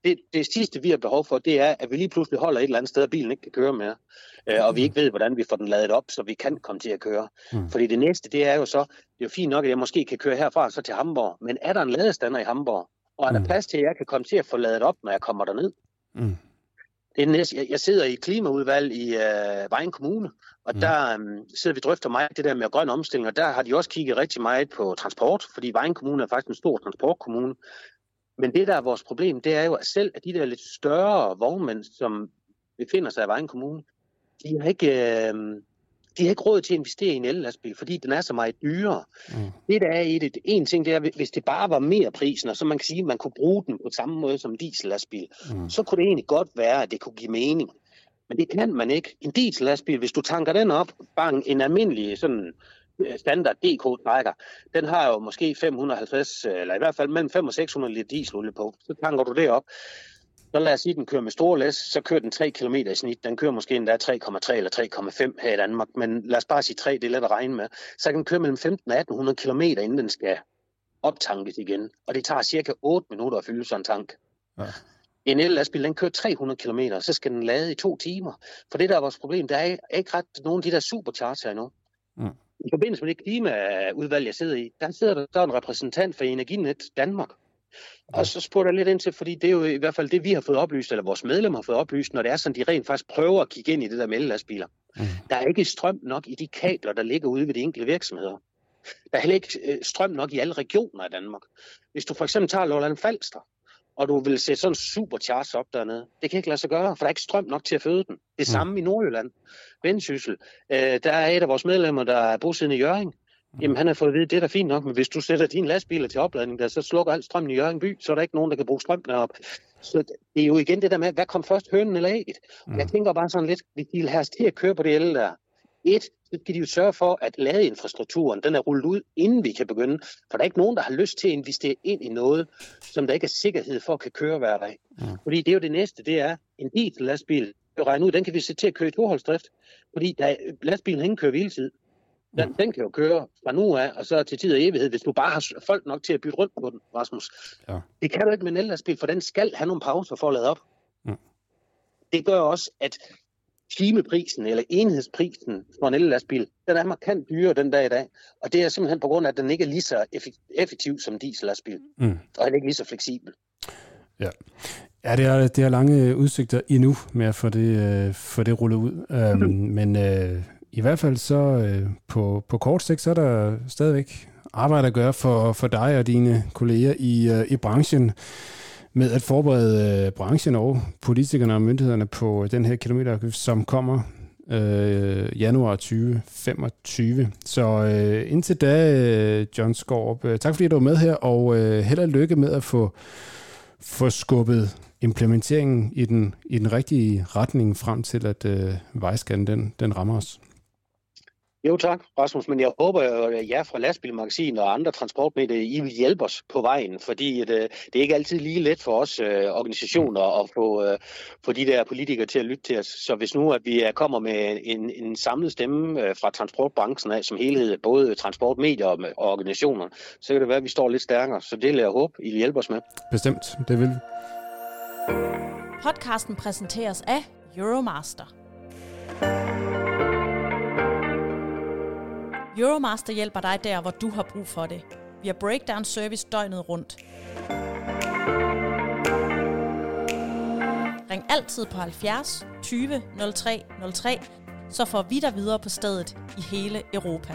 det, det sidste, vi har behov for, det er, at vi lige pludselig holder et eller andet sted, og bilen ikke kan køre mere. Øh, og vi ikke ved, hvordan vi får den ladet op, så vi kan komme til at køre. Mm. Fordi det næste, det er jo så, det er jo fint nok, at jeg måske kan køre herfra så til Hamburg, men er der en ladestander i Hamburg? Og er der Mm. plads til, at jeg kan komme til at få ladet op, når jeg kommer derned? Mm. Det er næste. Jeg, jeg sidder i klimaudvalg i øh, Vejen Kommune, og Mm. mm. der um, sidder vi og drøfter meget det der med grøn omstilling, og der har de også kigget rigtig meget på transport, fordi Vejen Kommune er faktisk en stor transportkommune. Men det, der er vores problem, det er jo, at selv de der lidt større vognmænd, som befinder sig i Vejen Kommune, de har ikke, øh, de har ikke råd til at investere i en ellastbil, fordi den er så meget dyrere. Mm. Det, der er i det, en ting, det er, hvis det bare var mere prisen, og så man kan sige, at man kunne bruge den på samme måde som en diesellastbil, Mm. så kunne det egentlig godt være, at det kunne give mening. Men det kan man ikke. En diesellastbil, hvis du tanker den op, bare en, almindelig sådan standard DK-trækker, den har jo måske 550, eller i hvert fald mellem 500 og 600 liter dieselolie på. Så tanker du det op. Så lad os sige, at den kører med store læs, så kører den 3 km i snit. Den kører måske endda 3,3 eller 3,5 her i Danmark, men lad os bare sige 3, det er let at regne med. Så kan den køre mellem 15 og 1800 km, inden den skal optankes igen. Og det tager cirka 8 minutter at fylde sådan en tank. Ja. En el-lastbil, den kører 300 km, så skal den lade i to timer. For det, der er vores problem, der er ikke ret nogen af de der supercharger endnu. Mm. I forbindelse med det klimaudvalg, jeg sidder i, der sidder der, der er en repræsentant for Energinet Danmark. Og så spurgte jeg lidt ind til, fordi det er jo i hvert fald det, vi har fået oplyst, eller vores medlemmer har fået oplyst, når det er sådan, de rent faktisk prøver at kigge ind i det der med ellastbiler. Mm. Der er ikke strøm nok i de kabler, der ligger ude ved de enkelte virksomheder. Der er heller ikke øh, strøm nok i alle regioner i Danmark. Hvis du for eksempel tager Lolland Falster, og du vil sætte sådan en supercharge op dernede, det kan ikke lade sig gøre, for der er ikke strøm nok til at føde den. Det samme i Nordjylland. Vendsyssel. Øh, der er et af vores medlemmer, der er bosiddende i Jørgen. Jamen, han har fået at vide, det er da fint nok, men hvis du sætter dine lastbiler til opladning, der, så slukker alt strømmen i Jørgen by, så er der ikke nogen, der kan bruge strøm deroppe. Så det er jo igen det der med, hvad kom først, hønen eller ægget? Mm. Jeg tænker bare sådan lidt, hvis de os til at køre på det el der, et, så skal de jo sørge for, at ladeinfrastrukturen den er rullet ud, inden vi kan begynde. For der er ikke nogen, der har lyst til at investere ind i noget, som der ikke er sikkerhed for at kan køre hver dag. Mm. Fordi det er jo det næste, det er en diesel-lastbil. Jeg regner ud, den kan vi sætte til at køre i toholdsdrift. Fordi der, er- lastbilen ingen kører hviletid. Den, den kan jo køre fra nu af, og så til tid og evighed, hvis du bare har folk nok til at bytte rundt på den, Rasmus. Ja. Det kan du ikke med en ellastbil, for den skal have nogle pauser for at lade op. Mm. Det gør også, at timeprisen eller enhedsprisen for en ellastbil, den er markant dyrere den dag i dag. Og det er simpelthen på grund af, at den ikke er lige så effek- effektiv som en diesellastbil, Mm. og heller ikke lige så fleksibel. Ja, det er, det er lange udsigter endnu med at få det, øh, få det rullet ud. Um, men øh, i hvert fald så øh, på, på kort sigt, så er der stadigvæk arbejde at gøre for, for dig og dine kolleger i, øh, i branchen med at forberede øh, branchen og politikerne og myndighederne på øh, den her kilometerafgift, som kommer øh, januar 2025. Så øh, indtil da, øh, John Skorp, øh, tak fordi du var med her, og øh, held og lykke med at få få skubbet implementeringen i den, i den rigtige retning frem til, at øh, vejskatten den, den rammer os. Jo tak, Rasmus, men jeg håber, at jer fra Lastbilmagasin og andre transportmedier, I vil hjælpe os på vejen, fordi det, det er ikke altid lige let for os øh, organisationer at få, øh, få de der politikere til at lytte til os. Så hvis nu at vi kommer med en, en samlet stemme øh, fra transportbranchen af som helhed, både transportmedier og, og organisationer, så kan det være, at vi står lidt stærkere. Så det vil jeg håbe, I vil hjælpe os med. Bestemt, det vil vi. Podcasten præsenteres af Euromaster. Euromaster hjælper dig der, hvor du har brug for det. Vi har breakdown service døgnet rundt. Ring altid på 70 20 03 03, så får vi dig videre på stedet i hele Europa.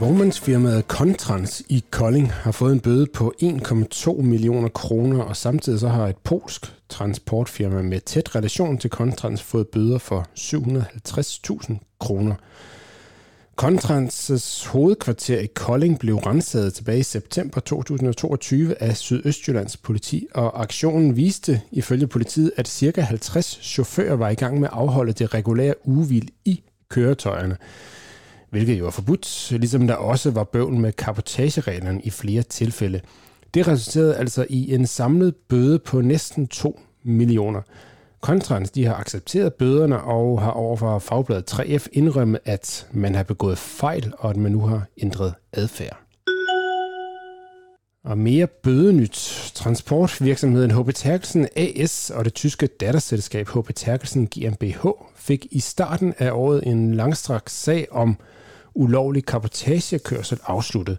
Vognmandsfirmaet Contrans i Kolding har fået en bøde på 1,2 millioner kroner, og samtidig så har et polsk transportfirma med tæt relation til Contrans fået bøder for 750.000 kroner. Contrans' hovedkvarter i Kolding blev renset tilbage i september 2022 af Sydøstjyllands politi, og aktionen viste ifølge politiet, at ca. 50 chauffører var i gang med at afholde det regulære ugevil i køretøjerne hvilket jo er forbudt, ligesom der også var bøvl med kapotagereglerne i flere tilfælde. Det resulterede altså i en samlet bøde på næsten 2 millioner. Kontrans de har accepteret bøderne og har overfor fagbladet 3F indrømmet, at man har begået fejl, og at man nu har ændret adfærd. Og mere bødenyt. Transportvirksomheden H.P. Terkelsen AS og det tyske datterselskab H.P. Terkelsen GmbH fik i starten af året en langstrakt sag om ulovlig kapotagekørsel afsluttet.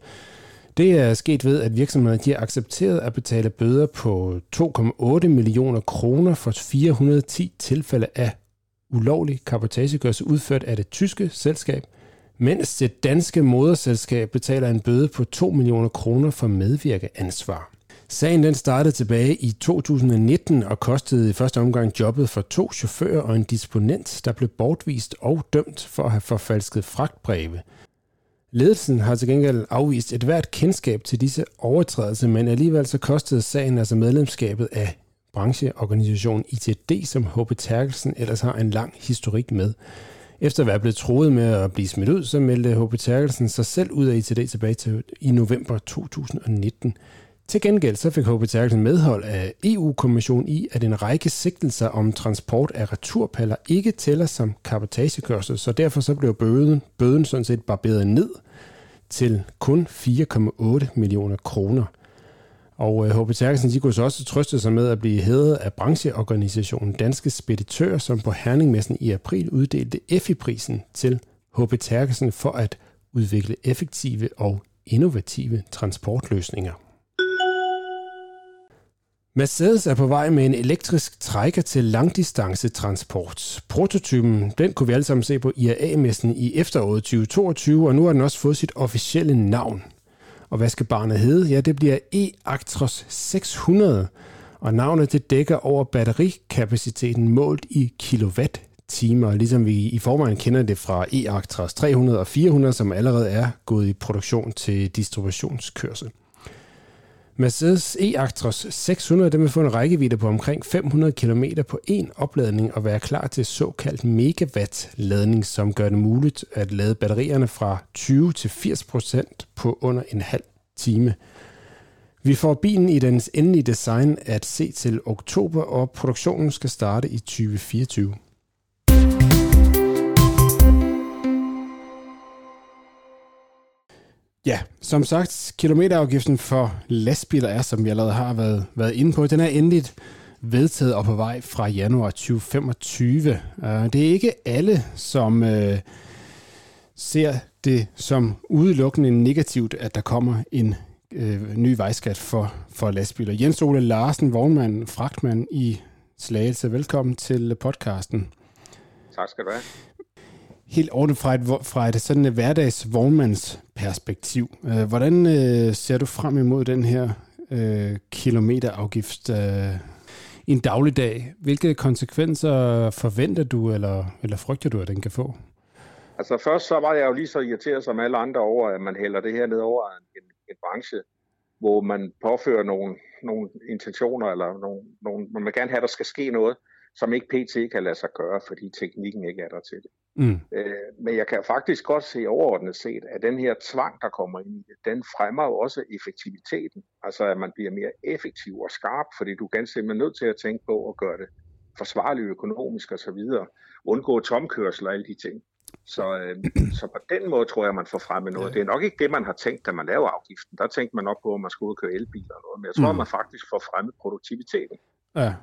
Det er sket ved, at virksomhederne de har accepteret at betale bøder på 2,8 millioner kroner for 410 tilfælde af ulovlig kapotagekørsel udført af det tyske selskab, mens det danske moderselskab betaler en bøde på 2 millioner kroner for medvirkeansvar. Sagen den startede tilbage i 2019 og kostede i første omgang jobbet for to chauffører og en disponent, der blev bortvist og dømt for at have forfalsket fragtbreve. Ledelsen har til gengæld afvist et hvert kendskab til disse overtrædelser, men alligevel så kostede sagen altså medlemskabet af brancheorganisationen ITD, som H.P. Terkelsen ellers har en lang historik med. Efter at være blevet troet med at blive smidt ud, så meldte H.P. Terkelsen sig selv ud af ITD tilbage til i november 2019. Til gengæld så fik HB Terkelsen medhold af EU-kommissionen i, at en række sigtelser om transport af returpaller ikke tæller som kapotagekørsel, så derfor så blev bøden, bøden sådan set barberet ned til kun 4,8 millioner kroner. Og øh, HB Terkelsen de kunne så også trøste sig med at blive hædret af brancheorganisationen Danske Speditører, som på Herningmessen i april uddelte EFI-prisen til HB Terkelsen for at udvikle effektive og innovative transportløsninger. Mercedes er på vej med en elektrisk trækker til langdistancetransport. Prototypen den kunne vi alle sammen se på IAA-messen i efteråret 2022, og nu har den også fået sit officielle navn. Og hvad skal barnet hedde? Ja, det bliver e-Actros 600, og navnet det dækker over batterikapaciteten målt i kilowatt-timer, ligesom vi i forvejen kender det fra e-Actros 300 og 400, som allerede er gået i produktion til distributionskørsel. Mercedes e-Actros 600 den vil få en rækkevidde på omkring 500 km på en opladning og være klar til såkaldt megawatt-ladning, som gør det muligt at lade batterierne fra 20 til 80% på under en halv time. Vi får bilen i dens endelige design at se til oktober, og produktionen skal starte i 2024. Ja, som sagt, kilometerafgiften for lastbiler er, som vi allerede har været, været inde på, den er endeligt vedtaget og på vej fra januar 2025. Øh, det er ikke alle, som øh, ser det som udelukkende negativt, at der kommer en øh, ny vejskat for, for lastbiler. Jens Ole Larsen, vognmand, fragtmand i Slagelse. Velkommen til podcasten. Tak skal du have helt ordentligt fra et, fra et sådan et hverdags vognmandsperspektiv. Øh, hvordan øh, ser du frem imod den her øh, kilometerafgift øh, i en dagligdag? Hvilke konsekvenser forventer du, eller, eller frygter du, at den kan få? Altså først så var jeg jo lige så irriteret som alle andre over, at man hælder det her ned over en, en branche, hvor man påfører nogle, nogle intentioner, eller nogle, nogle, man vil gerne have, at der skal ske noget, som ikke PT kan lade sig gøre, fordi teknikken ikke er der til det. Mm. Øh, men jeg kan faktisk godt se overordnet set, at den her tvang, der kommer ind i det, den fremmer jo også effektiviteten. Altså at man bliver mere effektiv og skarp, fordi du er ganske simpelthen nødt til at tænke på at gøre det forsvarligt økonomisk og så videre. Undgå tomkørsel og alle de ting. Så, øh, så på den måde tror jeg, man får fremmet noget. Det er nok ikke det, man har tænkt, da man lavede afgiften. Der tænkte man nok på, at man skulle ud og køre elbiler og noget. Men jeg tror, Mm. man faktisk får fremmet produktiviteten. Ja.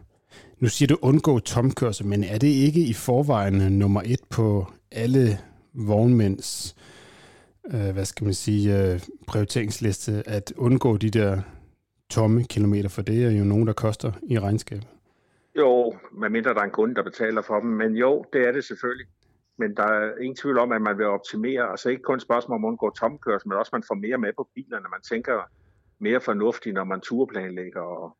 Nu siger du undgå tomkørsel, men er det ikke i forvejen nummer et på alle vognmænds, øh, hvad skal man sige, øh, prioriteringsliste, at undgå de der tomme kilometer, for det er jo nogen, der koster i regnskab. Jo, medmindre der er en kunde, der betaler for dem. Men jo, det er det selvfølgelig. Men der er ingen tvivl om, at man vil optimere. Altså ikke kun spørgsmål om at undgå tomkørsel, men også at man får mere med på bilerne. Man tænker mere fornuftigt, når man turplanlægger. Og,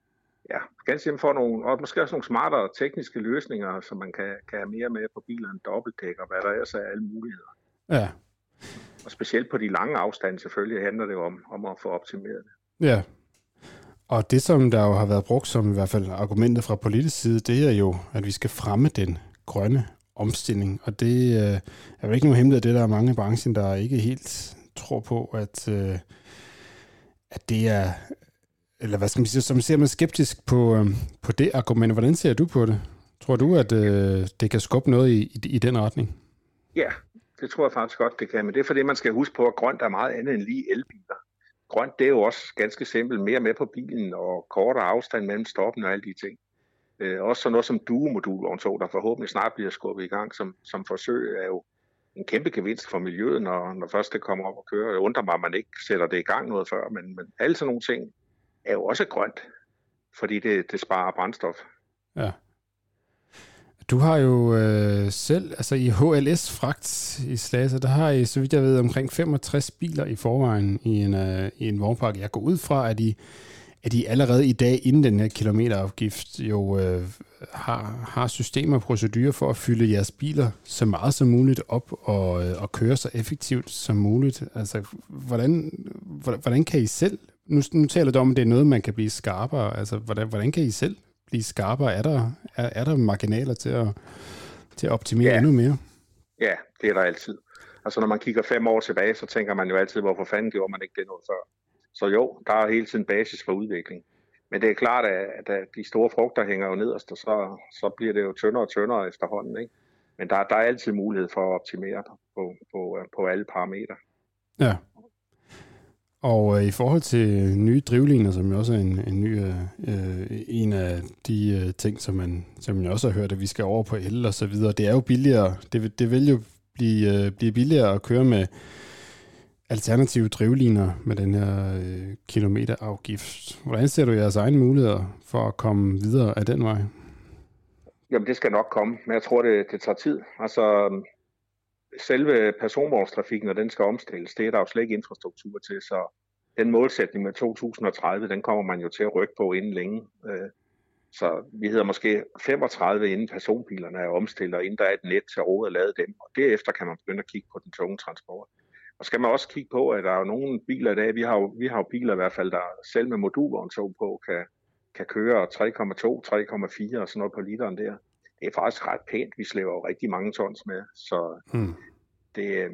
ja, ganske simpelthen får nogle, og måske også nogle smartere tekniske løsninger, så man kan, kan have mere med på bilerne, dobbeltdæk og hvad der ellers er alle muligheder. Ja, Og specielt på de lange afstande selvfølgelig handler det jo om, om at få optimeret det. ja. Og det, som der jo har været brugt som i hvert fald argumentet fra politisk side, det er jo, at vi skal fremme den grønne omstilling. Og det øh, er jo ikke nogen hemmelighed, det der er mange i branchen, der ikke helt tror på, at, øh, at det er, eller hvad skal man sige, som ser man skeptisk på, øh, på det argument. Hvordan ser du på det? Tror du, at øh, det kan skubbe noget i, i, i den retning? Ja, det tror jeg faktisk godt, det kan. Men det er fordi, man skal huske på, at grønt er meget andet end lige elbiler. Grønt, det er jo også ganske simpelt mere med på bilen og kortere afstand mellem stoppen og alle de ting. Øh, også sådan noget som duo så der forhåbentlig snart bliver skubbet i gang som, som forsøg, er jo en kæmpe gevinst for miljøet, når, når først det kommer op og kører. Jeg undrer mig, at man ikke sætter det i gang noget før, men, men alle sådan nogle ting er jo også grønt, fordi det, det sparer brændstof. Ja. Du har jo øh, selv, altså i HLS Fragt i Slagelse, der har I, så vidt jeg ved, omkring 65 biler i forvejen i en, øh, i en vognpark. Jeg går ud fra, at I, at I allerede i dag, inden den her kilometerafgift, jo øh, har, har systemer og procedurer for at fylde jeres biler så meget som muligt op og, øh, og køre så effektivt som muligt. Altså, hvordan, hvordan, hvordan kan I selv, nu, nu taler du om, at det er noget, man kan blive skarpere. Altså, hvordan, hvordan kan I selv blive skarpere? Er der, er, er der marginaler til at, til at optimere Ja. endnu mere? Ja, det er der altid. Altså når man kigger fem år tilbage, så tænker man jo altid, hvorfor fanden gjorde man ikke det noget før? Så jo, der er hele tiden basis for udvikling. Men det er klart, at, at de store frugter hænger jo nederst, og så, så bliver det jo tyndere og tyndere efterhånden. Ikke? Men der, der er altid mulighed for at optimere på, på, på alle parametre. Ja. Og øh, i forhold til nye drivliner, som jo også er en, en ny øh, øh, en af de øh, ting, som man, som jeg også har hørt, at vi skal over på el og så videre, det er jo billigere. Det, det vil jo blive, øh, blive billigere at køre med alternative drivliner med den her øh, kilometerafgift. Hvordan ser du jeres egne muligheder for at komme videre af den vej? Jamen det skal nok komme, men jeg tror, det, det tager tid. Altså selve personvognstrafikken, når den skal omstilles, det er der jo slet ikke infrastruktur til, så den målsætning med 2030, den kommer man jo til at rykke på inden længe. Øh, så vi hedder måske 35, inden personbilerne er omstillet, og inden der er et net til råd at lade dem. Og derefter kan man begynde at kigge på den tunge transport. Og skal man også kigge på, at der er nogle biler i dag, vi har jo, vi har jo biler i hvert fald, der selv med modulvogntog på, kan, kan køre 3,2, 3,4 og sådan noget på literen der. Det er faktisk ret pænt. Vi slæver jo rigtig mange tons med, så Hmm. det, øh,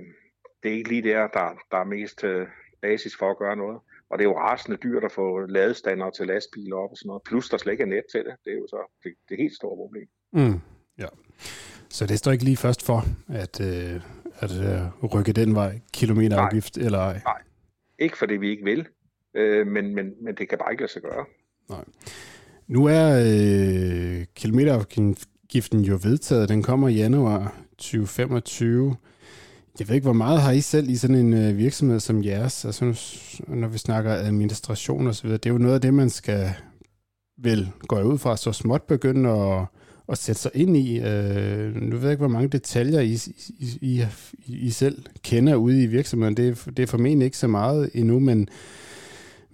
det er ikke lige der, der, der er mest øh, basis for at gøre noget. Og det er jo rasende dyrt at få ladestander til lastbiler op og sådan noget. Plus der slet ikke er net til det. Det er jo så det, det helt store problem. Mm, ja. Så det står ikke lige først for, at, øh, at øh, rykke den vej, kilometerafgift eller ej? Nej. Ikke fordi vi ikke vil, øh, men, men, men det kan bare ikke lade sig gøre. Nej. Nu er øh, kilometerafgiften jo vedtaget. Den kommer i januar 2025. Jeg ved ikke, hvor meget har I selv i sådan en øh, virksomhed som jeres? Altså, nu, når vi snakker administration og så videre, det er jo noget af det, man skal vel, gå ud fra, så småt begynde at, at sætte sig ind i. Øh, nu ved jeg ikke, hvor mange detaljer I, I, I, I selv kender ude i virksomheden. Det er, det er formentlig ikke så meget endnu, men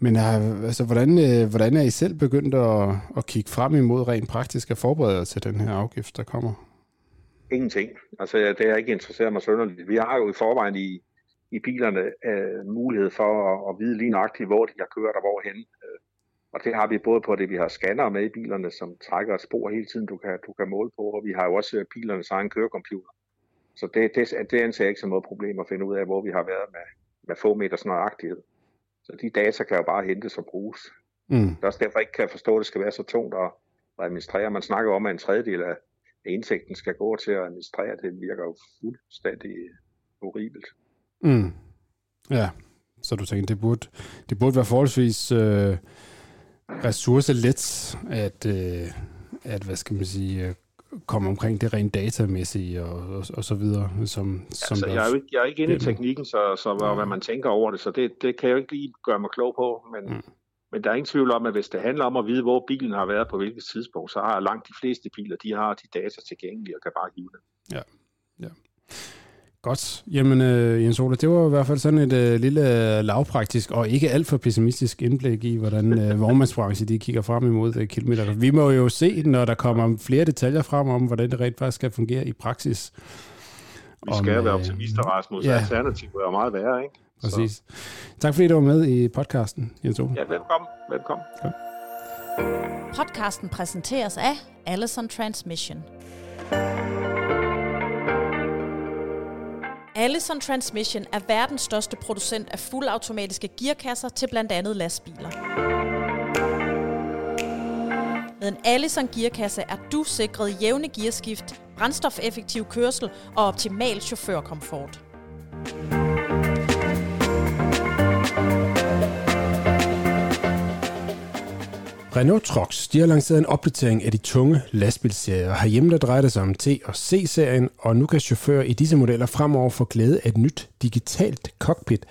men øh, altså, hvordan, øh, hvordan er I selv begyndt at, at kigge frem imod rent praktisk at forberede jer til den her afgift, der kommer? Ingenting. Altså, det har ikke interesseret mig sønderligt. Vi har jo i forvejen i, i bilerne øh, mulighed for at, at vide lige nøjagtigt, hvor de har kørt og hvorhen. Øh, og det har vi både på det, vi har scanner med i bilerne, som trækker et spor hele tiden, du kan, du kan måle på, og vi har jo også bilernes egen kørecomputer. Så det, det, det anser jeg ikke som noget problem at finde ud af, hvor vi har været med, med få meters nøjagtighed. Så de data kan jo bare hentes og bruges. Mm. Det er også derfor, jeg ikke kan forstå, at det skal være så tungt at, administrere. Man snakker om, at en tredjedel af indtægten skal gå til at administrere. Det virker jo fuldstændig horribelt. Mm. Ja, så du tænker, det burde, det burde være forholdsvis øh, ressourcelet at, øh, at, hvad skal man sige, øh, komme omkring det rent datamæssige og, og, og så videre. Som, som Altså, jeg, er jo ikke, jeg er ikke inde i teknikken, så, så hvad, hvad man tænker over det, så det, det kan jeg jo ikke lige gøre mig klog på. Men, Mm. mm. men der er ingen tvivl om, at hvis det handler om at vide, hvor bilen har været på hvilket tidspunkt, så har langt de fleste biler, de har de data tilgængelige og kan bare hive det. Godt. Jamen, øh, Jens Ola, det var i hvert fald sådan et øh, lille lavpraktisk og ikke alt for pessimistisk indblik i, hvordan øh, vognmandsbranchen de kigger frem imod øh, kilometer. Vi må jo se, når der kommer flere detaljer frem om, hvordan det rent faktisk skal fungere i praksis. Vi Om, skal være øh, optimister, Rasmus. ja. Ja. Alternativet er meget værre, ikke? Præcis. Tak fordi du var med i podcasten, Jens. Så, ja, velkommen. Velkommen. Podcasten præsenteres af Allison Transmission. Allison Transmission er verdens største producent af fuldautomatiske gearkasser til blandt andet lastbiler. Med en Allison gearkasse er du sikret jævne gearskift, brændstofeffektiv kørsel og optimal chaufførkomfort. Renault Trucks de har lanceret en opdatering af de tunge lastbilserier. Herhjemme der drejer det sig om T- og C-serien, og nu kan chauffører i disse modeller fremover få glæde af et nyt digitalt cockpit,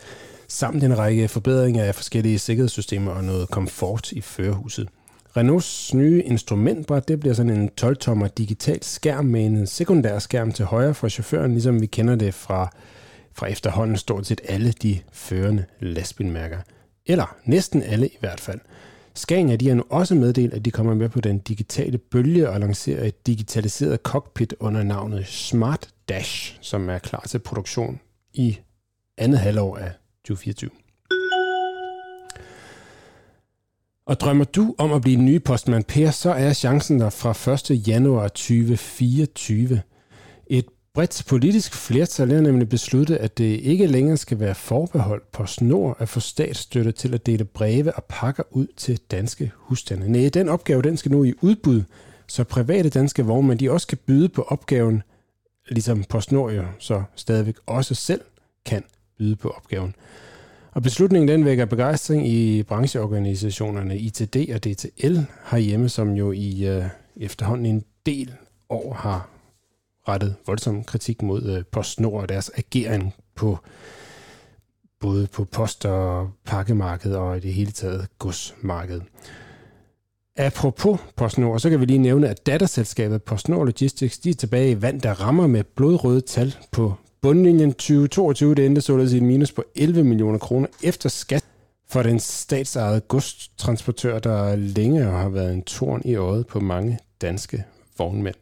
samt en række forbedringer af forskellige sikkerhedssystemer og noget komfort i førerhuset. Renaults nye instrumentbræt, det bliver sådan en 12-tommer digital skærm med en sekundær skærm til højre for chaufføren, ligesom vi kender det fra, fra efterhånden stort set alle de førende lastbilmærker. Eller næsten alle i hvert fald. Scania de har nu også meddelt, at de kommer med på den digitale bølge og lancerer et digitaliseret cockpit under navnet Smart Dash, som er klar til produktion i andet halvår af 2024. Og drømmer du om at blive den nye postmand Per, så er chancen der fra 1. januar 2024. Bredt politisk flertal har nemlig besluttet, at det ikke længere skal være forbeholdt på snor at få statsstøtte til at dele breve og pakker ud til danske husstande. Nej, den opgave den skal nu i udbud, så private danske vognmænd de også kan byde på opgaven, ligesom PostNord jo så stadigvæk også selv kan byde på opgaven. Og beslutningen den vækker begejstring i brancheorganisationerne ITD og DTL herhjemme, som jo i øh, efterhånden en del år har rettet voldsom kritik mod øh, PostNord og deres agering på både på post- og pakkemarkedet og i det hele taget godsmarkedet. Apropos PostNord, så kan vi lige nævne, at datterselskabet PostNord Logistics de er tilbage i vand, der rammer med blodrøde tal på bundlinjen 2022. Det endte således i en minus på 11 millioner kroner efter skat for den statsejede godstransportør, der længe har været en torn i øjet på mange danske vognmænd.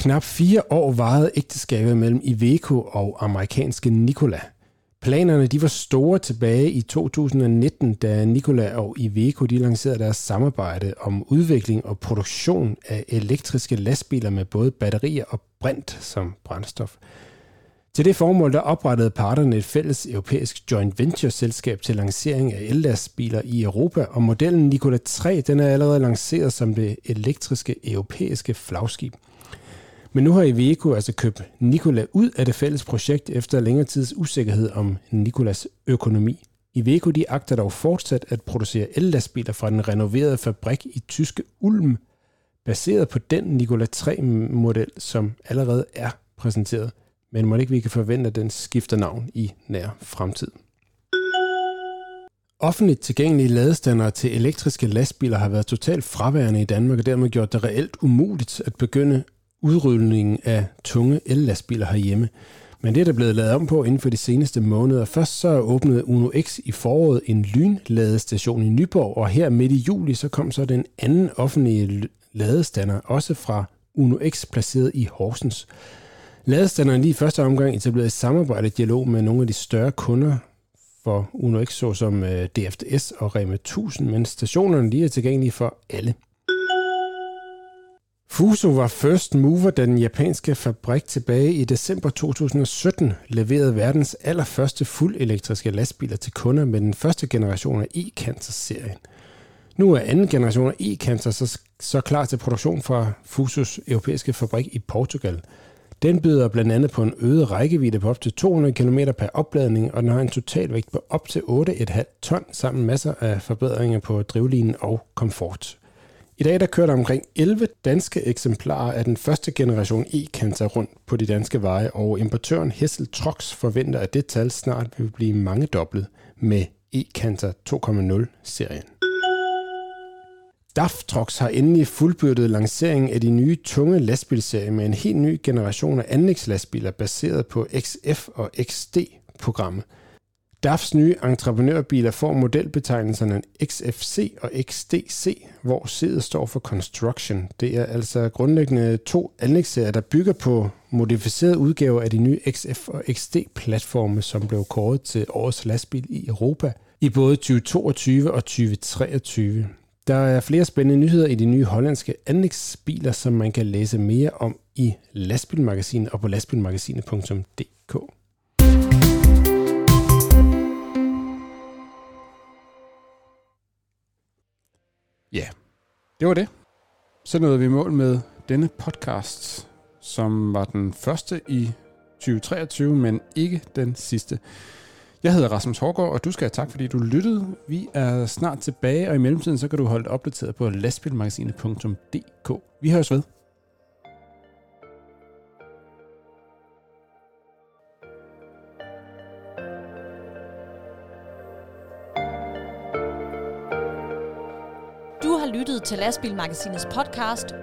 Knap fire år varede ægteskabet mellem Iveco og amerikanske Nikola. Planerne de var store tilbage i 2019, da Nikola og Iveco de lancerede deres samarbejde om udvikling og produktion af elektriske lastbiler med både batterier og brint som brændstof. Til det formål der oprettede parterne et fælles europæisk joint venture-selskab til lancering af ellastbiler i Europa, og modellen Nikola 3 den er allerede lanceret som det elektriske europæiske flagskib. Men nu har Iveco altså købt Nikola ud af det fælles projekt efter længere tids usikkerhed om Nikolas økonomi. Iveco de agter dog fortsat at producere ellastbiler fra den renoverede fabrik i tyske Ulm, baseret på den Nikola 3-model, som allerede er præsenteret. Men må ikke vi kan forvente, at den skifter navn i nær fremtid. Offentligt tilgængelige ladestandere til elektriske lastbiler har været totalt fraværende i Danmark, og dermed gjort det reelt umuligt at begynde udrydningen af tunge ellastbiler herhjemme. Men det er der blevet lavet om på inden for de seneste måneder. Først så åbnede Uno X i foråret en lynladestation i Nyborg, og her midt i juli så kom så den anden offentlige ladestander, også fra Uno X placeret i Horsens. Ladestanderen lige i første omgang etableret i samarbejde og dialog med nogle af de større kunder for Uno X, såsom øh, DFDS og Rema 1000, men stationerne lige er tilgængelige for alle. Fuso var first mover, da den japanske fabrik tilbage i december 2017 leverede verdens allerførste fuldelektriske lastbiler til kunder med den første generation af e-Cancer-serien. Nu er anden generation af e-Cancer så, så klar til produktion fra Fusos europæiske fabrik i Portugal. Den byder blandt andet på en øget rækkevidde på op til 200 km per opladning, og den har en totalvægt på op til 8,5 ton, sammen med masser af forbedringer på drivlinjen og komfort. I dag der kører der omkring 11 danske eksemplarer af den første generation e-Cancer rundt på de danske veje, og importøren Hessel Trox forventer, at det tal snart vil blive mange doblet med e-Cancer 2.0-serien. DAF Trucks har endelig fuldbyrdet lanceringen af de nye tunge lastbilserie med en helt ny generation af anlægslastbiler baseret på XF og XD-programmet. DAFs nye entreprenørbiler får modelbetegnelserne XFC og XDC, hvor C'et står for Construction. Det er altså grundlæggende to anlægsserier, der bygger på modificerede udgaver af de nye XF og XD-platforme, som blev kåret til årets lastbil i Europa i både 2022 og 2023. Der er flere spændende nyheder i de nye hollandske anlægsbiler, som man kan læse mere om i lastbilmagasinet og på lastbilmagasinet.dk. Ja, det var det. Så nåede vi i mål med denne podcast, som var den første i 2023, men ikke den sidste. Jeg hedder Rasmus Hårgaard, og du skal have tak, fordi du lyttede. Vi er snart tilbage, og i mellemtiden så kan du holde opdateret på lastbilmagasinet.dk. Vi høres ved. Lyttet til Lastbilmagasinets podcast